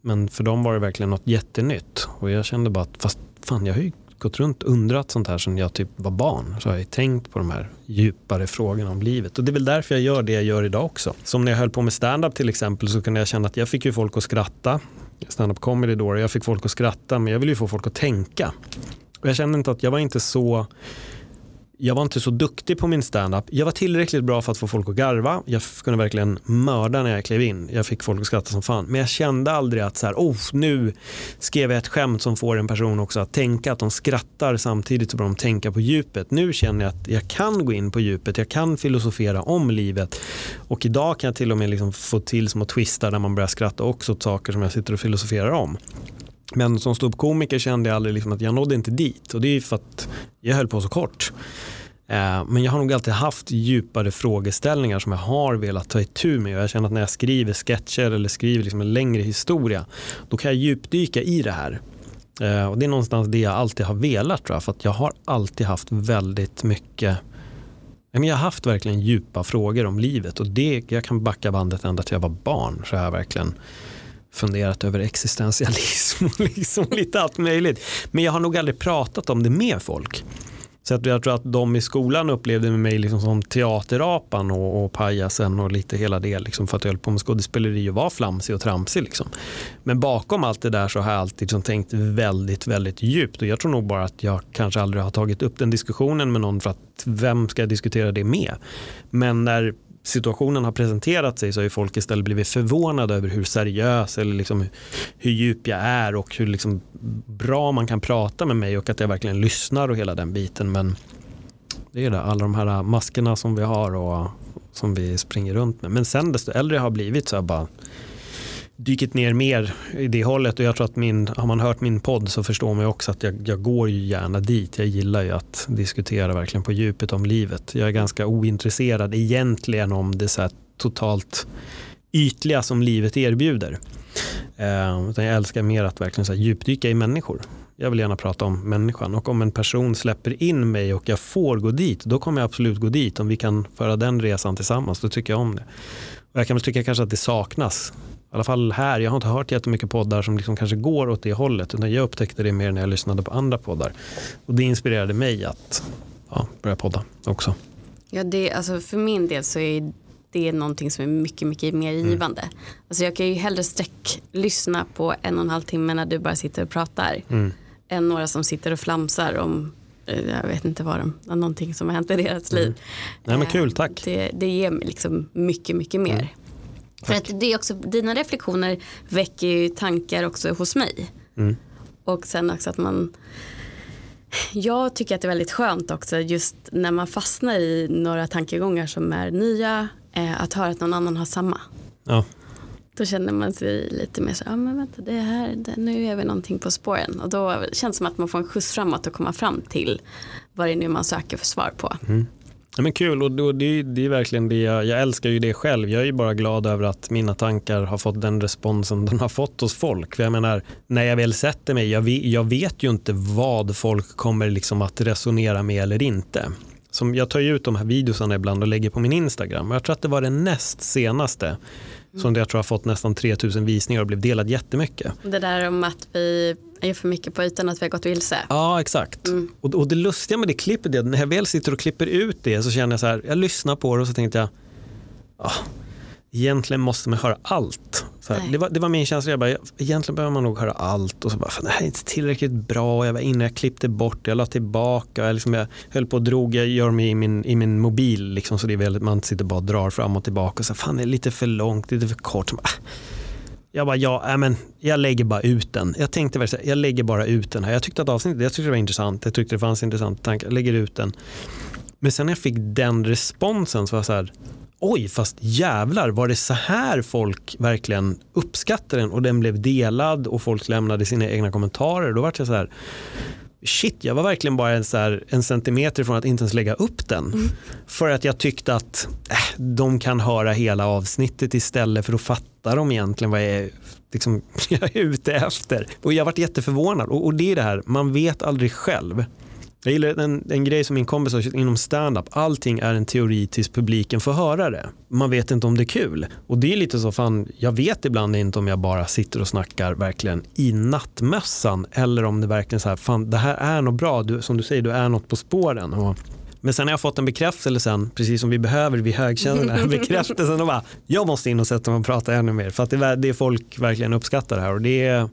Men för dem var det verkligen något jättenytt. Och jag kände bara att fast fan jag har ju gått runt och undrat sånt här sedan jag typ var barn. Så har jag tänkt på de här djupare frågorna om livet. Och det är väl därför jag gör det jag gör idag också. Som när jag höll på med stand-up till exempel så kunde jag känna att jag fick ju folk att skratta. Stand-up comedy då, och jag fick folk att skratta men jag ville ju få folk att tänka. Och jag kände inte att jag var inte så jag var inte så duktig på min standup. Jag var tillräckligt bra för att få folk att garva. Jag kunde verkligen mörda när jag klev in. Jag fick folk att skratta som fan. Men jag kände aldrig att så här, oh, nu skrev jag ett skämt som får en person också att tänka att de skrattar samtidigt som de tänker på djupet. Nu känner jag att jag kan gå in på djupet. Jag kan filosofera om livet. Och idag kan jag till och med liksom få till små twistar där man börjar skratta också åt saker som jag sitter och filosoferar om. Men som ståuppkomiker kände jag aldrig liksom att jag nådde inte dit och det är för att jag höll på så kort. Eh, men jag har nog alltid haft djupare frågeställningar som jag har velat ta itu med och jag känner att när jag skriver sketcher eller skriver liksom en längre historia då kan jag djupdyka i det här. Eh, och det är någonstans det jag alltid har velat tror jag, för att jag har alltid haft väldigt mycket jag har haft verkligen djupa frågor om livet och det, jag kan backa bandet ända till jag var barn så har jag verkligen funderat över existentialism och liksom lite allt möjligt. Men jag har nog aldrig pratat om det med folk. Så att jag tror att de i skolan upplevde mig liksom som teaterapan och, och pajasen och lite hela det. Liksom för att jag höll på med skådespeleri och var flamsig och tramsig. Liksom. Men bakom allt det där så har jag alltid liksom tänkt väldigt, väldigt djupt. Och jag tror nog bara att jag kanske aldrig har tagit upp den diskussionen med någon för att vem ska jag diskutera det med? Men när situationen har presenterat sig så har ju folk istället blivit förvånade över hur seriös eller liksom hur djup jag är och hur liksom bra man kan prata med mig och att jag verkligen lyssnar och hela den biten. Men det är det, alla de här maskerna som vi har och som vi springer runt med. Men sen desto äldre jag har blivit så har jag bara dykit ner mer i det hållet och jag tror att min, har man hört min podd så förstår man också att jag, jag går ju gärna dit. Jag gillar ju att diskutera verkligen på djupet om livet. Jag är ganska ointresserad egentligen om det så totalt ytliga som livet erbjuder. Eh, utan jag älskar mer att verkligen så här djupdyka i människor. Jag vill gärna prata om människan och om en person släpper in mig och jag får gå dit, då kommer jag absolut gå dit. Om vi kan föra den resan tillsammans, då tycker jag om det. Och jag kan väl tycka kanske att det saknas i alla fall här, jag har inte hört jättemycket poddar som liksom kanske går åt det hållet. Utan jag upptäckte det mer när jag lyssnade på andra poddar. Och det inspirerade mig att ja, börja podda också. Ja, det, alltså för min del så är det någonting som är mycket, mycket mer mm. givande. Mm. Alltså jag kan ju hellre sträck lyssna på en och en halv timme när du bara sitter och pratar. Mm. Än några som sitter och flamsar om eh, jag vet inte vad de, någonting som har hänt i deras liv. Mm. Nej men kul, tack. Det, det ger mig liksom mycket, mycket mer. För att det är också, dina reflektioner väcker ju tankar också hos mig. Mm. Och sen också att man jag tycker att det är väldigt skönt också just när man fastnar i några tankegångar som är nya eh, att höra att någon annan har samma. Ja. Då känner man sig lite mer så, ja ah, men vänta det här, det, nu är vi någonting på spåren. Och då känns det som att man får en skjuts framåt och komma fram till vad det är nu man söker för svar på. Mm. Ja, men kul och det, det är verkligen det jag, jag, älskar ju det själv. Jag är ju bara glad över att mina tankar har fått den responsen de har fått hos folk. För jag menar, när jag väl sätter mig, jag vet, jag vet ju inte vad folk kommer liksom att resonera med eller inte. Som jag tar ju ut de här videorna ibland och lägger på min Instagram. Jag tror att det var den näst senaste som jag tror har fått nästan 3000 visningar och blev delad jättemycket. Det där om att vi är för mycket på ytan att vi har gått vilse. Ja exakt. Mm. Och, och det lustiga med det klippet är att när jag väl sitter och klipper ut det så känner jag så här, jag lyssnar på det och så tänkte jag, ah, egentligen måste man höra allt. Så här, det, var, det var min känsla, jag bara, egentligen behöver man nog höra allt och så bara, det här är inte tillräckligt bra, jag var inne, jag klippte bort, jag la tillbaka, jag, liksom, jag höll på att drog, jag gör mig i min, i min mobil liksom, så det är väldigt, man sitter bara och drar fram och tillbaka och så fan det är lite för långt, lite för kort. Så bara, jag bara, ja, äh, men jag lägger bara ut den. Jag tänkte väl jag lägger bara ut den här. Jag tyckte att avsnittet, jag tyckte det var intressant. Jag tyckte det fanns intressanta tankar. Jag lägger ut den. Men sen när jag fick den responsen så var jag så här, oj, fast jävlar, var det så här folk verkligen uppskattade den och den blev delad och folk lämnade sina egna kommentarer. Då var jag så här, shit, jag var verkligen bara en, så här, en centimeter från att inte ens lägga upp den. Mm. För att jag tyckte att äh, de kan höra hela avsnittet istället för att fatta de egentligen vad jag är, liksom, jag är ute efter. Och jag varit jätteförvånad och, och det är det här, man vet aldrig själv Jag gillar en, en grej som min kompis har inom stand-up. Allting är en teori tills publiken får höra det. Man vet inte om det är kul. Och det är lite så, fan, jag vet ibland inte om jag bara sitter och snackar verkligen i nattmössan eller om det verkligen så här, fan det här är något bra, du, som du säger, du är något på spåren. Och men sen har jag fått en bekräftelse sen, precis som vi behöver, vi högkännare, bekräftelsen och bara, jag måste in och sätta mig och prata ännu mer för att det, det folk verkligen uppskattar det här och det är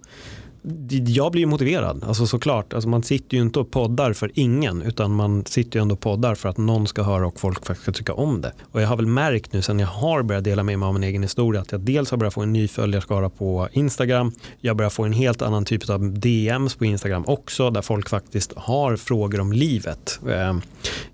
jag blir motiverad, alltså såklart. Alltså man sitter ju inte och poddar för ingen utan man sitter ju ändå och poddar för att någon ska höra och folk faktiskt ska tycka om det. Och jag har väl märkt nu sen jag har börjat dela med mig av min egen historia att jag dels har börjat få en ny följarskara på Instagram. Jag börjar få en helt annan typ av DMs på Instagram också där folk faktiskt har frågor om livet. Ehm,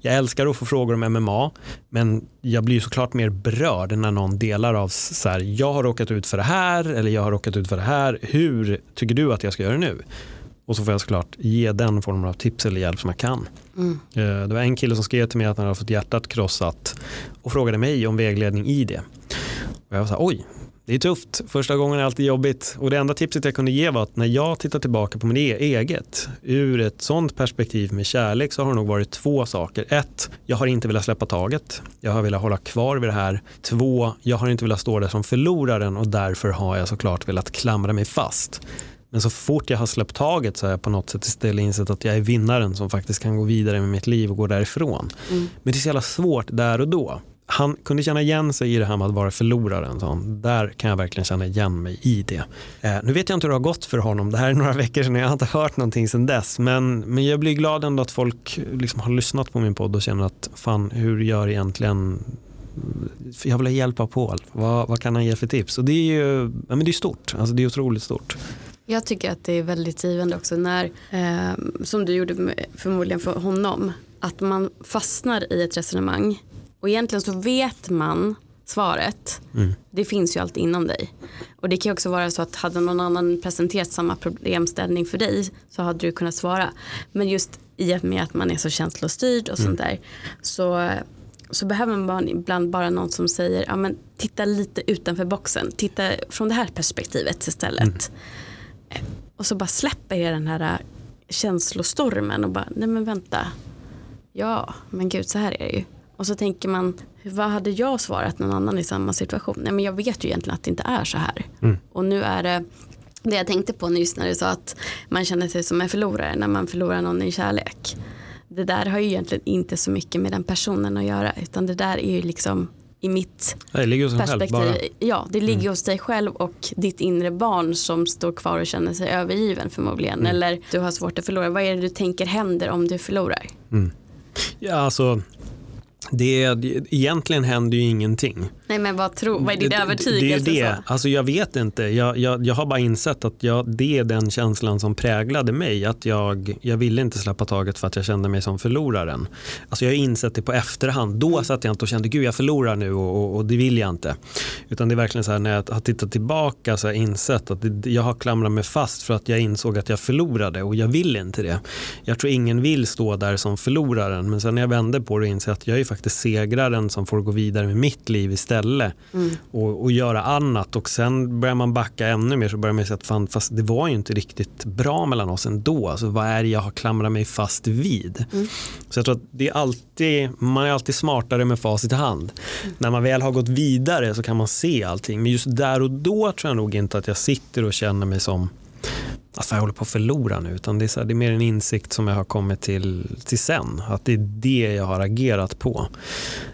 jag älskar att få frågor om MMA men jag blir såklart mer berörd när någon delar av så här, jag har råkat ut för det här eller jag har råkat ut för det här. Hur tycker du att jag ska göra nu? Och så får jag såklart ge den formen av tips eller hjälp som jag kan. Mm. Eh, det var en kille som skrev till mig att han hade fått hjärtat krossat och frågade mig om vägledning i det. Och jag var så här, oj, det är tufft. Första gången är alltid jobbigt. Och det enda tipset jag kunde ge var att när jag tittar tillbaka på mitt e- eget, ur ett sånt perspektiv med kärlek så har det nog varit två saker. Ett, jag har inte velat släppa taget. Jag har velat hålla kvar vid det här. Två, jag har inte velat stå där som förloraren och därför har jag såklart velat klamra mig fast. Men så fort jag har släppt taget så har jag på något sätt istället insett att jag är vinnaren som faktiskt kan gå vidare med mitt liv och gå därifrån. Mm. Men det är så jävla svårt där och då han kunde känna igen sig i det här med att vara förloraren. Så där kan jag verkligen känna igen mig i det. Eh, nu vet jag inte hur det har gått för honom. Det här är några veckor sedan. Jag har inte hört någonting sedan dess. Men, men jag blir glad ändå att folk liksom har lyssnat på min podd och känner att fan hur gör egentligen jag vill hjälpa Paul. Vad, vad kan han ge för tips? Och det är ju ja, men det är stort. Alltså det är otroligt stort. Jag tycker att det är väldigt givande också när, eh, som du gjorde förmodligen för honom, att man fastnar i ett resonemang och egentligen så vet man svaret. Mm. Det finns ju alltid inom dig. Och det kan också vara så att hade någon annan presenterat samma problemställning för dig så hade du kunnat svara. Men just i och med att man är så känslostyrd och mm. sånt där så, så behöver man ibland bara någon som säger ja, men titta lite utanför boxen. Titta från det här perspektivet istället. Mm. Och så bara släpper jag den här känslostormen och bara nej men vänta. Ja men gud så här är det ju. Och så tänker man, vad hade jag svarat någon annan i samma situation? Nej men jag vet ju egentligen att det inte är så här. Mm. Och nu är det, det jag tänkte på nyss när du sa att man känner sig som en förlorare när man förlorar någon i kärlek. Det där har ju egentligen inte så mycket med den personen att göra utan det där är ju liksom i mitt perspektiv. Ja, det ligger mm. hos dig själv och ditt inre barn som står kvar och känner sig övergiven förmodligen. Mm. Eller du har svårt att förlora. Vad är det du tänker händer om du förlorar? Mm. Ja, alltså det, det, egentligen händer ju ingenting. Nej men vad, tro, vad är din övertygelse? Det är det. Alltså jag vet inte. Jag, jag, jag har bara insett att jag, det är den känslan som präglade mig. Att jag, jag ville inte släppa taget för att jag kände mig som förloraren. Alltså jag har insett det på efterhand. Då satt jag inte och kände gud jag förlorar nu och, och, och det vill jag inte. Utan det är verkligen så här när jag har tittat tillbaka så har jag insett att det, jag har klamrat mig fast för att jag insåg att jag förlorade och jag vill inte det. Jag tror ingen vill stå där som förloraren men sen när jag vände på det och insåg att jag är faktiskt segraren som får gå vidare med mitt liv istället ställe mm. och, och, göra annat och sen börjar man backa ännu mer så börjar man säga att fan, fast det var ju inte riktigt bra mellan oss ändå. Alltså, vad är det jag har klamrat mig fast vid? Mm. Så jag tror att det är alltid, man är alltid smartare med facit i hand. Mm. När man väl har gått vidare så kan man se allting men just där och då tror jag nog inte att jag sitter och känner mig som att jag håller på att förlora nu utan det är, så här, det är mer en insikt som jag har kommit till, till sen. Att det är det jag har agerat på.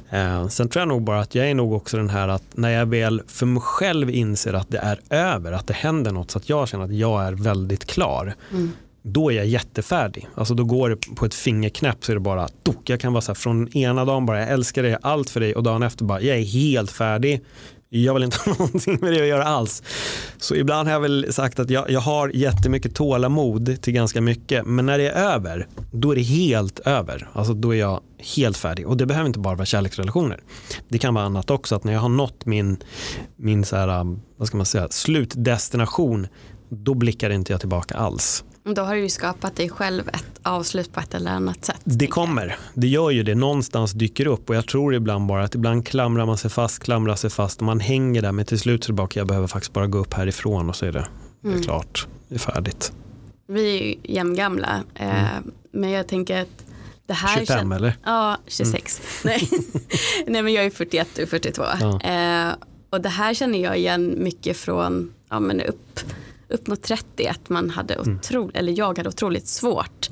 Eh, sen tror jag nog bara att jag är nog också den här att när jag väl för mig själv inser att det är över, att det händer något så att jag känner att jag är väldigt klar. Mm. Då är jag jättefärdig. Alltså då går det på ett fingerknäpp så är det bara tok. Jag kan vara så här från ena dagen bara jag älskar dig, allt för dig och dagen efter bara jag är helt färdig jag vill inte ha någonting med det att göra alls. Så ibland har jag väl sagt att jag, jag har jättemycket tålamod till ganska mycket. Men när det är över, då är det helt över. Alltså då är jag helt färdig. Och det behöver inte bara vara kärleksrelationer. Det kan vara annat också. Att när jag har nått min, min så här, vad ska man säga, slutdestination, då blickar inte jag tillbaka alls. Då har du ju skapat dig själv ett avslut på ett eller annat sätt. Det kommer, det gör ju det. Någonstans dyker upp och jag tror ibland bara att ibland klamrar man sig fast, klamrar sig fast och man hänger där men till slut så är det bara jag behöver faktiskt bara gå upp härifrån och så är det, det är klart, det är färdigt. Vi är ju jämngamla eh, mm. men jag tänker att det här 25 kän- eller? Ja, 26. Nej. Nej men jag är 41 och 42. Ja. Eh, och det här känner jag igen mycket från ja, men upp, upp mot 30. Att man hade otroligt, eller jag hade otroligt svårt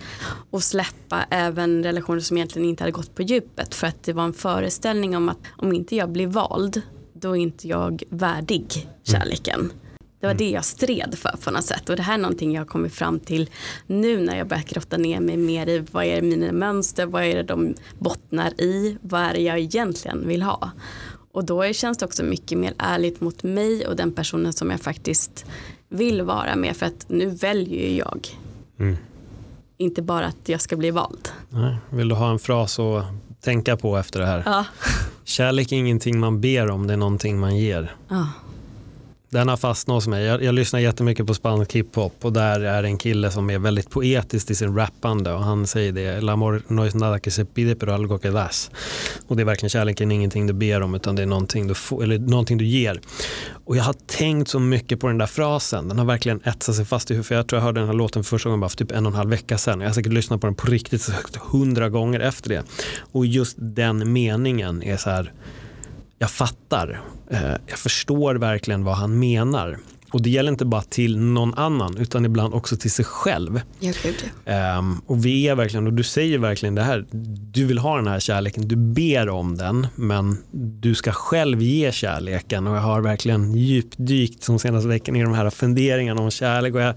att släppa även relationer som egentligen inte hade gått på djupet. För att det var en föreställning om att om inte jag blir vald då är inte jag värdig kärleken. Det var det jag stred för på något sätt. Och det här är någonting jag har kommit fram till nu när jag börjar grotta ner mig mer i vad är mina mönster, vad är det de bottnar i, vad är det jag egentligen vill ha. Och då känns det också mycket mer ärligt mot mig och den personen som jag faktiskt vill vara med. För att nu väljer ju jag. Mm. Inte bara att jag ska bli vald. Nej. Vill du ha en fras att tänka på efter det här? Ja. Kärlek är ingenting man ber om, det är någonting man ger. Ja. Den har fastnat hos mig. Jag, jag lyssnar jättemycket på spansk hiphop och där är en kille som är väldigt poetisk i sin rappande och han säger det, L'amor no es nada que se pide pero algo que das. Och det är verkligen kärleken ingenting du ber om utan det är någonting du, får, eller någonting du ger. Och jag har tänkt så mycket på den där frasen, den har verkligen etsat sig fast i huvudet. Jag tror jag hörde den här låten för första gången bara för typ en och en halv vecka sedan. Jag har säkert lyssnat på den på riktigt högt hundra gånger efter det. Och just den meningen är så här, jag fattar. Eh, Jag förstår verkligen vad han menar. Och det gäller inte bara till någon annan utan ibland också till sig själv. Jag gud. Ehm, och vi är verkligen, och du säger verkligen det här, du vill ha den här kärleken, du ber om den, men du ska själv ge kärleken. Och jag har verkligen djupdykt som senaste veckan i de här funderingarna om kärlek. Och jag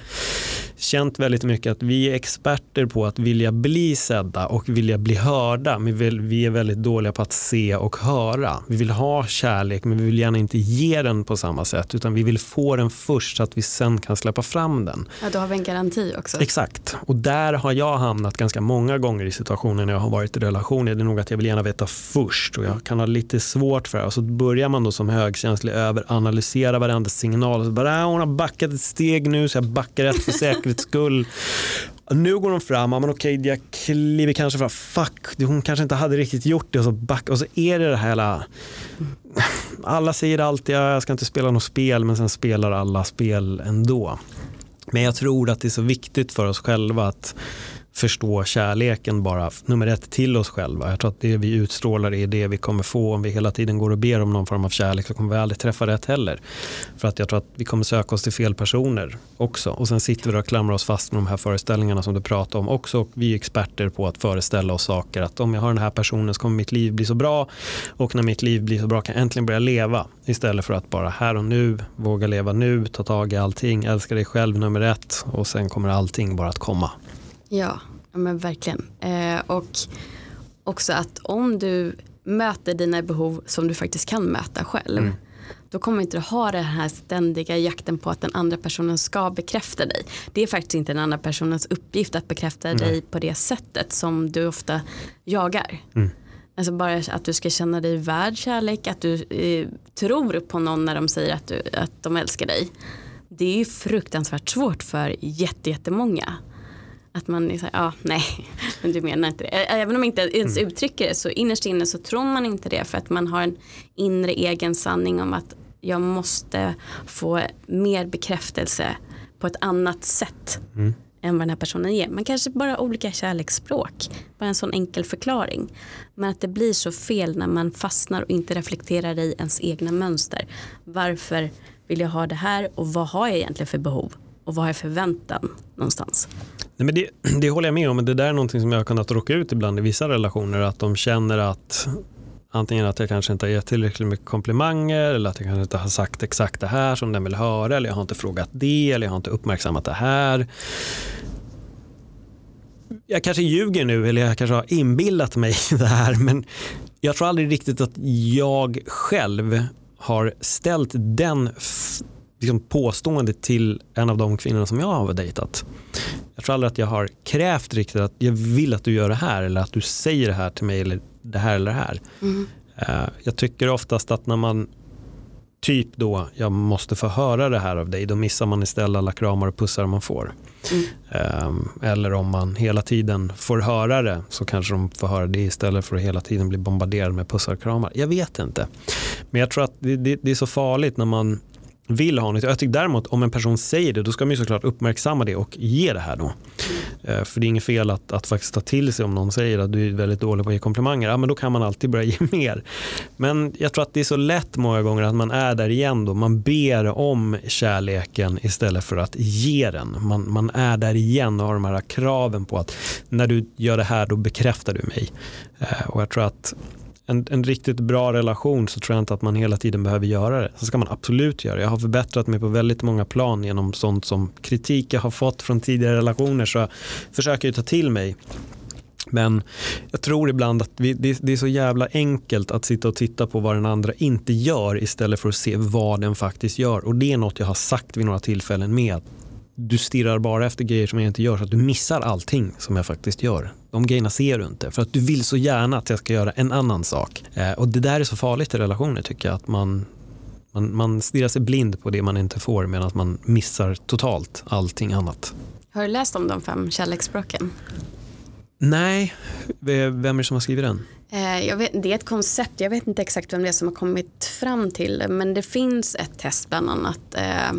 känt väldigt mycket att vi är experter på att vilja bli sedda och vilja bli hörda. Men vi- är väldigt dåliga på att se och höra. Vi vill ha kärlek, men vi vill gärna inte ge den på samma sätt, utan vi vill få den först så att vi sen kan släppa fram den. Ja, då har vi en garanti också. Exakt, och där har jag hamnat ganska många gånger i situationer när jag har varit i relationer. Det är nog att jag vill gärna veta först och jag kan ha lite svårt för det. Och så börjar man då som högkänslig överanalysera varenda signal. Och så bara, "Ah, hon har backat ett steg nu så jag backar ett för livets skull. Nu går hon fram, ja, men okej jag kliver kanske fram, fuck hon kanske inte hade riktigt gjort det och så back och så är det det här hela alla säger alltid att jag ska inte spela något spel men sen spelar alla spel ändå. Men jag tror att det är så viktigt för oss själva att förstå kärleken bara nummer ett till oss själva. Jag tror att det vi utstrålar är det vi kommer få om vi hela tiden går och ber om någon form av kärlek så kommer vi aldrig träffa rätt heller. För att jag tror att vi kommer söka oss till fel personer också. Och sen sitter vi och klamrar oss fast med de här föreställningarna som du pratar om också. Och vi är experter på att föreställa oss saker. Att om jag har den här personen så kommer mitt liv bli så bra. Och när mitt liv blir så bra kan jag äntligen börja leva. Istället för att bara här och nu, våga leva nu, ta tag i allting, älska dig själv nummer ett. Och sen kommer allting bara att komma. Ja, men verkligen. Eh, och också att om du möter dina behov som du faktiskt kan möta själv. Mm. Då kommer inte du ha den här ständiga jakten på att den andra personen ska bekräfta dig. Det är faktiskt inte den andra personens uppgift att bekräfta Nej. dig på det sättet som du ofta jagar. Mm. Alltså bara att du ska känna dig värd kärlek, att du eh, tror på någon när de säger att, du, att de älskar dig. Det är ju fruktansvärt svårt för jätte, jättemånga. Att man är så här, ja nej, men du menar inte det. Även om man inte ens uttrycker det så innerst inne så tror man inte det för att man har en inre egen sanning om att jag måste få mer bekräftelse på ett annat sätt Mm. än vad den här personen ger. Man kanske bara har olika kärleksspråk, bara en sån enkel förklaring. Men att det blir så fel när man fastnar och inte reflekterar i ens egna mönster. Varför vill jag ha det här och vad har jag egentligen för behov? Och vad har jag för förväntan någonstans? Nej, men det, det håller jag med om, men det där är någonting som jag har kunnat råka ut ibland i vissa relationer, att de känner att antingen att jag kanske inte har gett tillräckligt mycket komplimanger eller att jag kanske inte har sagt exakt det här som den vill höra eller jag har inte frågat det eller jag har inte uppmärksammat det här. Jag kanske ljuger nu eller jag kanske har inbillat mig det här men jag tror aldrig riktigt att jag själv har ställt den liksom påståendet till en av de kvinnorna som jag har dejtat. Jag tror aldrig att jag har krävt riktigt att jag vill att du gör det här eller att du säger det här till mig eller det här eller det här. Eh, Jag tycker oftast att när man typ då, jag måste få höra det här av dig, då missar man istället alla kramar och pussar man får. Mm. Ehm, Eller om man hela tiden får höra det så kanske de får höra det istället för att hela tiden bli bombarderad med pussar och kramar. Jag vet inte. Men jag tror att det, det, det är så farligt när man vill ha något. Jag tycker däremot om en person säger det då ska man ju såklart uppmärksamma det och ge det här då. Mm. För det är inget fel att, att faktiskt ta till sig om någon säger att du är väldigt dålig på att ge komplimanger. Ja, men då kan man alltid börja ge mer. Men jag tror att det är så lätt många gånger att man är där igen då. Man ber om kärleken istället för att ge den. Man, man är där igen och har de här kraven på att när du gör det här då bekräftar du mig. Eh, och jag tror att en, en riktigt bra relation så tror jag inte att man hela tiden behöver göra det. Så ska man absolut göra det. Jag har förbättrat mig på väldigt många plan genom sånt som kritik jag har fått från tidigare relationer så jag försöker ju ta till mig. Men jag tror ibland att vi, det, det, är så jävla enkelt att sitta och titta på vad den andra inte gör istället för att se vad den faktiskt gör. Och det är något jag har sagt vid några tillfällen med du stirrar bara efter grejer som jag inte gör så att du missar allting som jag faktiskt gör. De grejerna ser du inte för att du vill så gärna att jag ska göra en annan sak. Eh, och det där är så farligt i relationer tycker jag. Att man, man, man stirrar sig blind på det man inte får medan man missar totalt allting annat. Har du läst om de fem kärleksspråken? Nej, vem är det som har skrivit den? Eh, vet, det är ett koncept, jag vet inte exakt vem det är som har kommit fram till det men det finns ett test bland annat eh,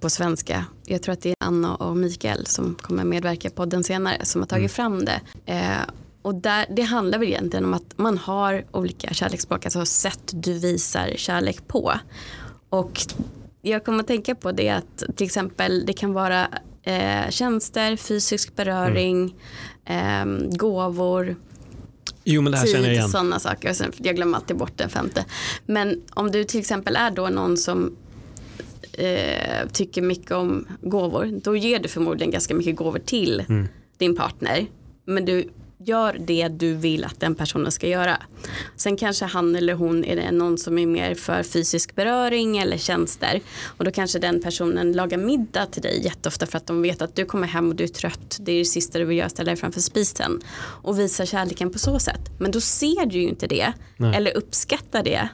på svenska. Jag tror att det är Anna och Mikael som kommer medverka på den senare som har tagit mm. fram det. Eh, och där, det handlar väl egentligen om att man har olika kärleksspråk, alltså sätt du visar kärlek på. Och jag kommer att tänka på det att till exempel det kan vara eh, tjänster, fysisk beröring, mm. eh, gåvor, Jo men det här tid, känner jag igen. sådana saker. jag glömmer alltid bort den femte. Men om du till exempel är då någon som eh, tycker mycket om gåvor, då ger du förmodligen ganska mycket gåvor till mm. din partner. Men du gör det du vill att den personen ska göra. Sen kanske han eller hon är någon som är mer för fysisk beröring eller tjänster. Och då kanske den personen lagar middag till dig jätteofta för att de vet att du kommer hem och du är trött. Det är det sista du vill göra, ställa dig framför spisen. Och visa kärleken på så sätt. Men då ser du ju inte det. Nej. Eller uppskattar det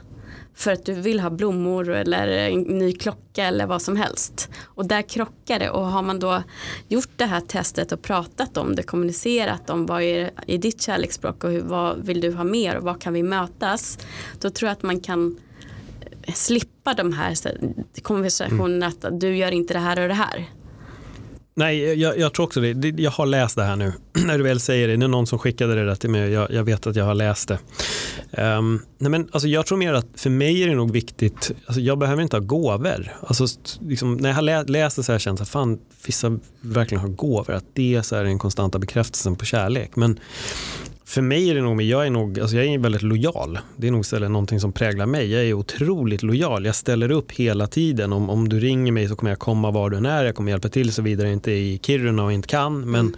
för att du vill ha blommor eller en ny klocka eller vad som helst. Och där krockar det och har man då gjort det här testet och pratat om det, kommunicerat om vad är i ditt kärleksspråk och hur, vad vill du ha mer och vad kan vi mötas. Då tror jag att man kan eh, slippa de här konversationerna mm. att du gör inte det här och det här. Nej, jag, jag, tror också det. Jag har läst det här nu. När du väl säger det, det är någon som skickade det där till mig. Jag, jag vet att jag har läst det. Um, nej men, alltså, jag tror mer att för mig är det nog viktigt, alltså, jag behöver inte ha gåvor. Alltså, liksom, när jag har läst det så har jag känt att fan, vissa verkligen har gåvor. Att det är så är den konstanta bekräftelsen på kärlek. Men för mig är det nog, jag är nog, alltså jag är väldigt lojal. Det är nog istället någonting som präglar mig. Jag är otroligt lojal. Jag ställer upp hela tiden. Om, om du ringer mig så kommer jag komma var du än är. Jag kommer hjälpa till såvida jag inte är i Kiruna och inte kan. Men mm.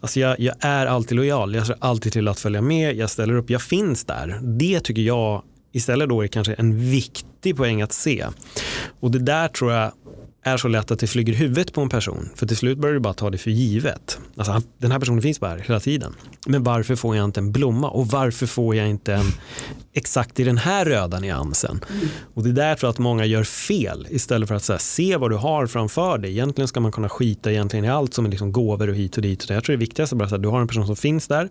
alltså jag, jag är alltid lojal. Jag ser alltid till att följa med. Jag ställer upp. Jag finns där. Det tycker jag istället då är kanske en viktig poäng att se. Och det där tror jag är så lätt att det flyger huvudet på en person. För till slut börjar du bara ta det för givet. Alltså, den här personen finns bara här hela tiden. Men varför får jag inte en blomma? Och varför får jag inte en exakt i den här röda nyansen? Mm. Och det är därför att många gör fel. Istället för att här, se vad du har framför dig. Egentligen ska man kunna skita egentligen i allt som är liksom gåvor och hit och dit. Jag tror det viktigaste är att du har en person som finns där.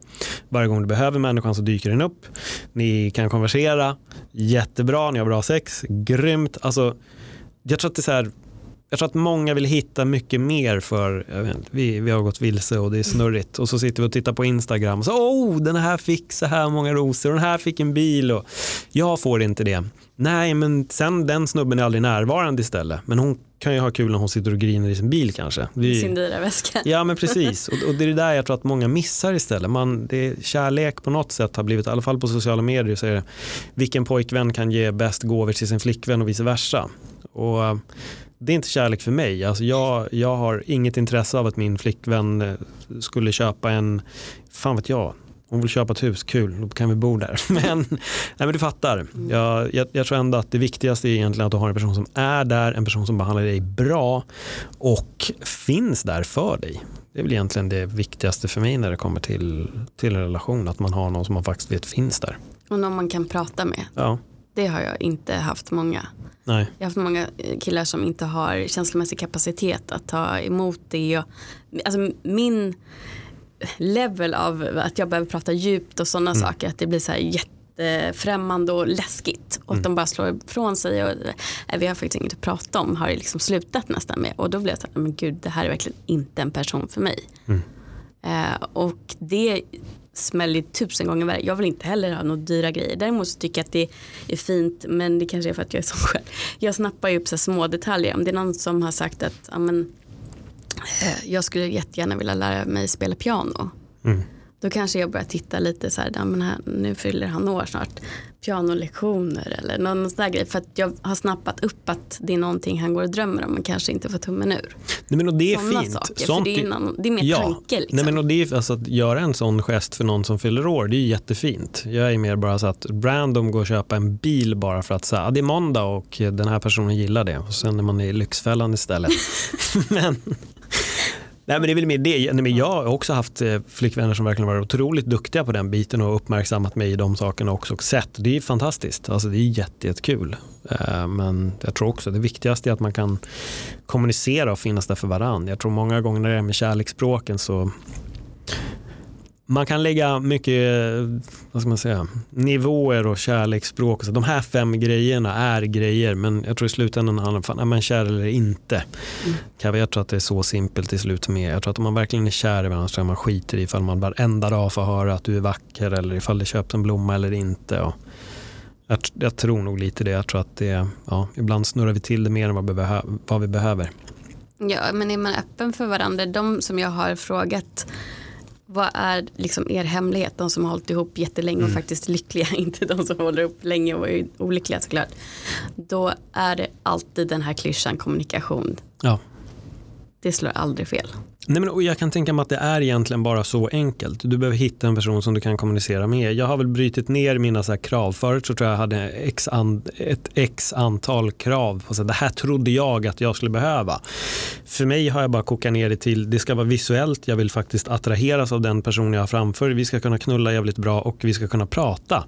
Varje gång du behöver människan så dyker den upp. Ni kan konversera. Jättebra, ni har bra sex. Grymt. Alltså, jag tror att det är så här jag tror att många vill hitta mycket mer för, vet, vi, vi har gått vilse och det är snurrigt och så sitter vi och tittar på Instagram och så, oh, den här fick så här många rosor och den här fick en bil och jag får inte det. Nej, men sen den snubben är aldrig närvarande istället. Men hon kan ju ha kul när hon sitter och griner i sin bil kanske. I sin dyra väska. Ja men precis och, och, det är det där jag tror att många missar istället. Man, det är, kärlek på något sätt har blivit, i alla fall på sociala medier så är det vilken pojkvän kan ge bäst gåvor till sin flickvän och vice versa. Och det är inte kärlek för mig. Alltså jag, jag har inget intresse av att min flickvän eh, skulle köpa en, fan vet jag, hon vill köpa ett hus, kul, då kan vi bo där. Men, nej, men du fattar, mm. jag, jag, jag, tror ändå att det viktigaste är egentligen att du har en person som är där, en person som behandlar dig bra och finns där för dig. Det är väl egentligen det viktigaste för mig när det kommer till, till en relation, att man har någon som man faktiskt vet finns där. Och någon man kan prata med. Ja. Det har jag inte haft många. Nej. Jag har haft många eh, killar som inte har känslomässig kapacitet att ta emot det. Och, alltså min level av att jag behöver prata djupt och sådana mm. saker, att det blir så här jätte jättefrämmande och läskigt och att de bara slår ifrån sig och eh, vi har faktiskt inget att prata om har det liksom slutat nästan med och då blev jag så här, men gud det här är verkligen inte en person för mig. Eh, och det smäller tusen gånger värre. Jag vill inte heller ha några dyra grejer. Däremot så tycker jag att det är fint men det kanske är för att jag är så själv. Jag snappar ju upp så små detaljer. Om det är någon som har sagt att amen, eh, jag skulle jättegärna vilja lära mig spela piano. Mm. Då kanske jag börjar titta lite så här, ja, men här nu fyller han år snart. Pianolektioner eller någon sån där grej. För att jag har snappat upp att det är någonting han går och drömmer om men kanske inte får tummen ur. Nej, men och det är Sådana fint. saker. Sånt det är, annan, det är mer ja. tanke. Liksom. Nej, men och det är, alltså, att göra en sån gest för någon som fyller år, det är jättefint. Jag är mer bara så att random gå och köpa en bil bara för att säga ah, det är måndag och den här personen gillar det. Och sen är man i Lyxfällan istället. men, nej, men det är väl mer det. Nej, men jag har också haft eh, flickvänner som verkligen varit otroligt duktiga på den biten och uppmärksammat mig i de sakerna också och sett. Det är fantastiskt. Alltså, det är jättekul. Jätte Men jag tror också det viktigaste är att man kan kommunicera och finnas där för varandra. Jag tror många gånger när det är med kärleksspråken så man kan lägga mycket vad ska man säga, nivåer och kärleksspråk. Så de här fem grejerna är grejer men jag tror i slutändan handlar det om man kär eller inte. Mm. Jag tror att det är så simpelt till slut med. Jag tror att om man verkligen är kär i varandra så tror jag man skiter i ifall man varenda dag får höra att du är vacker eller ifall det köps en blomma eller inte. Och jag, jag tror nog lite det. Jag tror att det, ja, ibland snurrar vi till det mer än vad vi, behö vad vi behöver. Ja, men är man öppen för varandra, de som jag har frågat vad är liksom er hemlighet? De som har hållit ihop jättelänge och Mm. faktiskt lyckliga, inte de som håller ihop länge och är olyckliga såklart. Då är det alltid den här klyschan kommunikation. Ja. Det slår aldrig fel. Nej, men, och jag kan tänka mig att det är egentligen bara så enkelt. Du behöver hitta en person som du kan kommunicera med. Jag har väl brutit ner mina så här krav. Förut så tror jag jag hade x an, ett x antal krav. På så här, det här trodde jag att jag skulle behöva. För mig har jag bara kokat ner det till det ska vara visuellt. Jag vill faktiskt attraheras av den person jag har framför. Vi ska kunna knulla jävligt bra och vi ska kunna prata.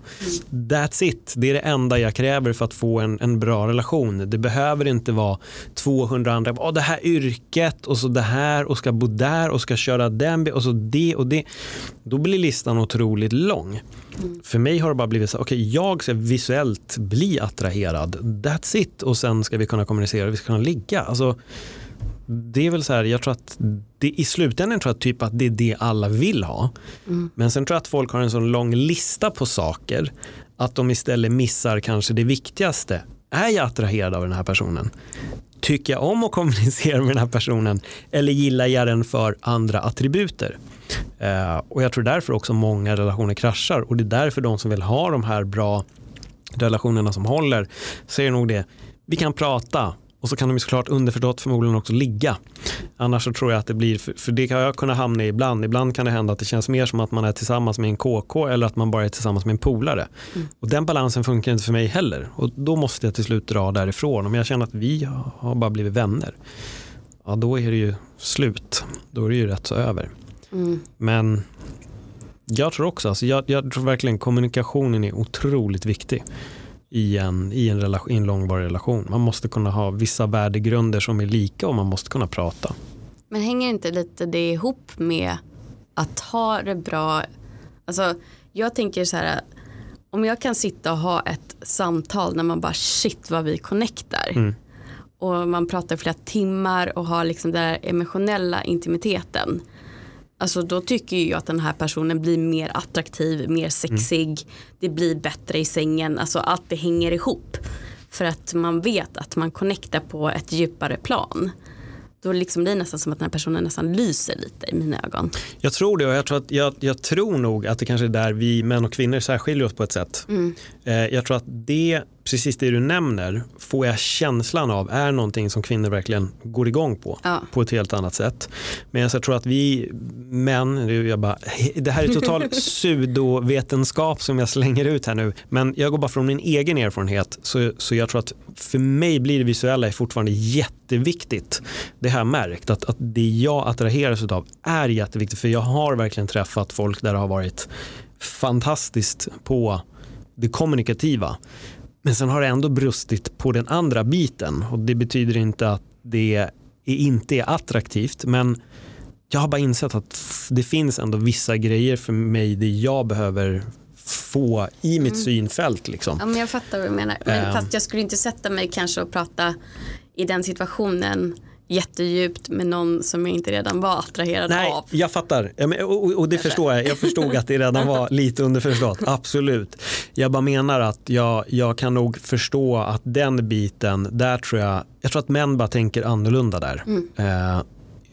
That's it. Det är det enda jag kräver för att få en, en bra relation. Det behöver inte vara 200 andra. Oh, det här yrket och så det här och ska bo där och ska köra den och så det och det. Då blir listan otroligt lång. För mig har det bara blivit så okej jag ska visuellt bli attraherad. That's it. Och sen ska vi kunna kommunicera och vi ska kunna ligga. Alltså, det är väl så här, jag tror att det, i slutändan tror jag typ att det är det alla vill ha. Men sen tror jag att folk har en sån lång lista på saker att de istället missar kanske det viktigaste. Är jag attraherad av den här personen? Tycker jag om att kommunicera med den här personen eller gillar jag den för andra attributer? Eh, och jag tror därför också många relationer kraschar och det är därför de som vill ha de här bra relationerna som håller säger nog det. Vi kan prata och så kan de ju såklart underförstått förmodligen också ligga. Annars så tror jag att det blir, för, det kan jag kunna hamna i ibland. Ibland kan det hända att det känns mer som att man är tillsammans med en KK eller att man bara är tillsammans med en polare. Och den balansen funkar inte för mig heller. Och då måste jag till slut dra därifrån. Om jag känner att vi har bara blivit vänner, ja då är det ju slut. Då är det ju rätt så över. Mm. Men jag tror också, alltså jag, jag tror verkligen kommunikationen är otroligt viktig i en, i, en relation, i en långvarig relation. Man måste kunna ha vissa värdegrunder som är lika och man måste kunna prata. Men hänger inte lite det ihop med att ha det bra? Alltså, jag tänker så här, om jag kan sitta och ha ett samtal när man bara shit vad vi connectar. Mm. Och man pratar flera timmar och har liksom den emotionella intimiteten. Alltså då tycker jag att den här personen blir mer attraktiv, mer sexig. Det blir bättre i sängen. Alltså allt det hänger ihop. För att man vet att man connectar på ett djupare plan. Då liksom det är nästan som att den här personen nästan lyser lite i mina ögon. Jag tror det och jag tror, att, jag, jag tror nog att det kanske är där vi män och kvinnor särskiljer oss på ett sätt. Eh, jag tror att det, precis det du nämner, får jag känslan av är någonting som kvinnor verkligen går igång på. Ja. På ett helt annat sätt. Men jag tror att vi män, jag bara, det här är total pseudovetenskap som jag slänger ut här nu. Men jag går bara från min egen erfarenhet. Så, så jag tror att för mig blir det visuella är fortfarande jätteviktigt. Det har jag märkt att, att det jag attraheras av är jätteviktigt. För jag har verkligen träffat folk där det har varit fantastiskt på det kommunikativa. Men sen har det ändå brustit på den andra biten och det betyder inte att det är, inte är attraktivt men jag har bara insett att det finns ändå vissa grejer för mig det jag behöver få i mitt mm. synfält. Liksom. Ja, men jag fattar vad du menar. Men, um. Fast jag skulle inte sätta mig kanske och prata i den situationen jättedjupt med någon som jag inte redan var attraherad Nej, av. Jag fattar och, och det förstår jag. Jag förstod att det redan var lite underförstått. Absolut. Jag bara menar att jag, jag kan nog förstå att den biten, där tror jag, jag tror att män bara tänker annorlunda där. Mm. Uh,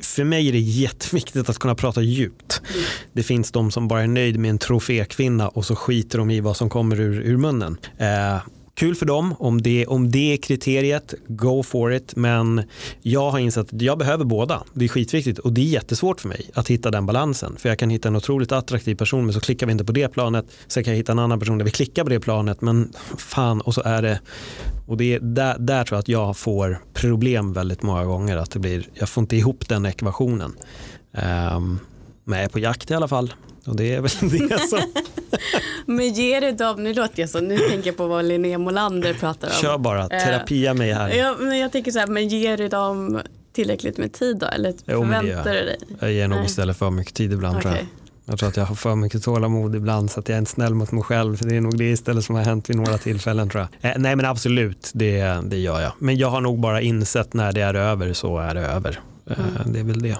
för mig är det jätteviktigt att kunna prata djupt. Mm. Det finns de som bara är nöjd med en trofékvinna och så skiter de i vad som kommer ur, ur munnen. Eh, kul för dem om det, om det är kriteriet, go for it. Men jag har insett att jag behöver båda. Det är skitviktigt och det är jättesvårt för mig att hitta den balansen. För jag kan hitta en otroligt attraktiv person men så klickar vi inte på det planet. Sen kan jag hitta en annan person där vi klickar på det planet men fan och så är det och det är där, där tror jag att jag får problem väldigt många gånger. Att det blir, jag får inte ihop den ekvationen. Um, men jag är på jakt i alla fall. Och det är väl det som... Men ger det dem, nu låter jag så, nu tänker jag på vad Linnea Molander pratar om. Kör bara, eh, terapia mig här. Ja, men jag tänker så här, men ger du dem tillräckligt med tid då? Eller jo, förväntar du dig? Jag ger nog istället för mycket tid ibland okay. tror jag. Jag tror att jag har för mycket tålamod ibland så att jag är inte snäll mot mig själv. Det är nog det istället som har hänt vid några tillfällen tror jag. Eh, nej men absolut, det, det gör jag. Men jag har nog bara insett när det är över så är det över. Eh, mm. Det är väl det.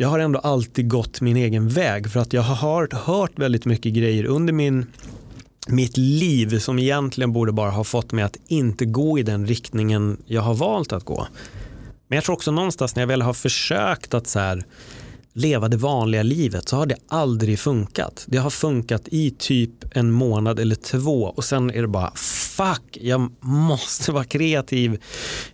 Jag har ändå alltid gått min egen väg för att jag har hört, hört väldigt mycket grejer under min mitt liv som egentligen borde bara ha fått mig att inte gå i den riktningen jag har valt att gå. Men jag tror också någonstans när jag väl har försökt att så här, leva det vanliga livet så har det aldrig funkat. Det har funkat i typ en månad eller två och sen är det bara fuck, jag måste vara kreativ.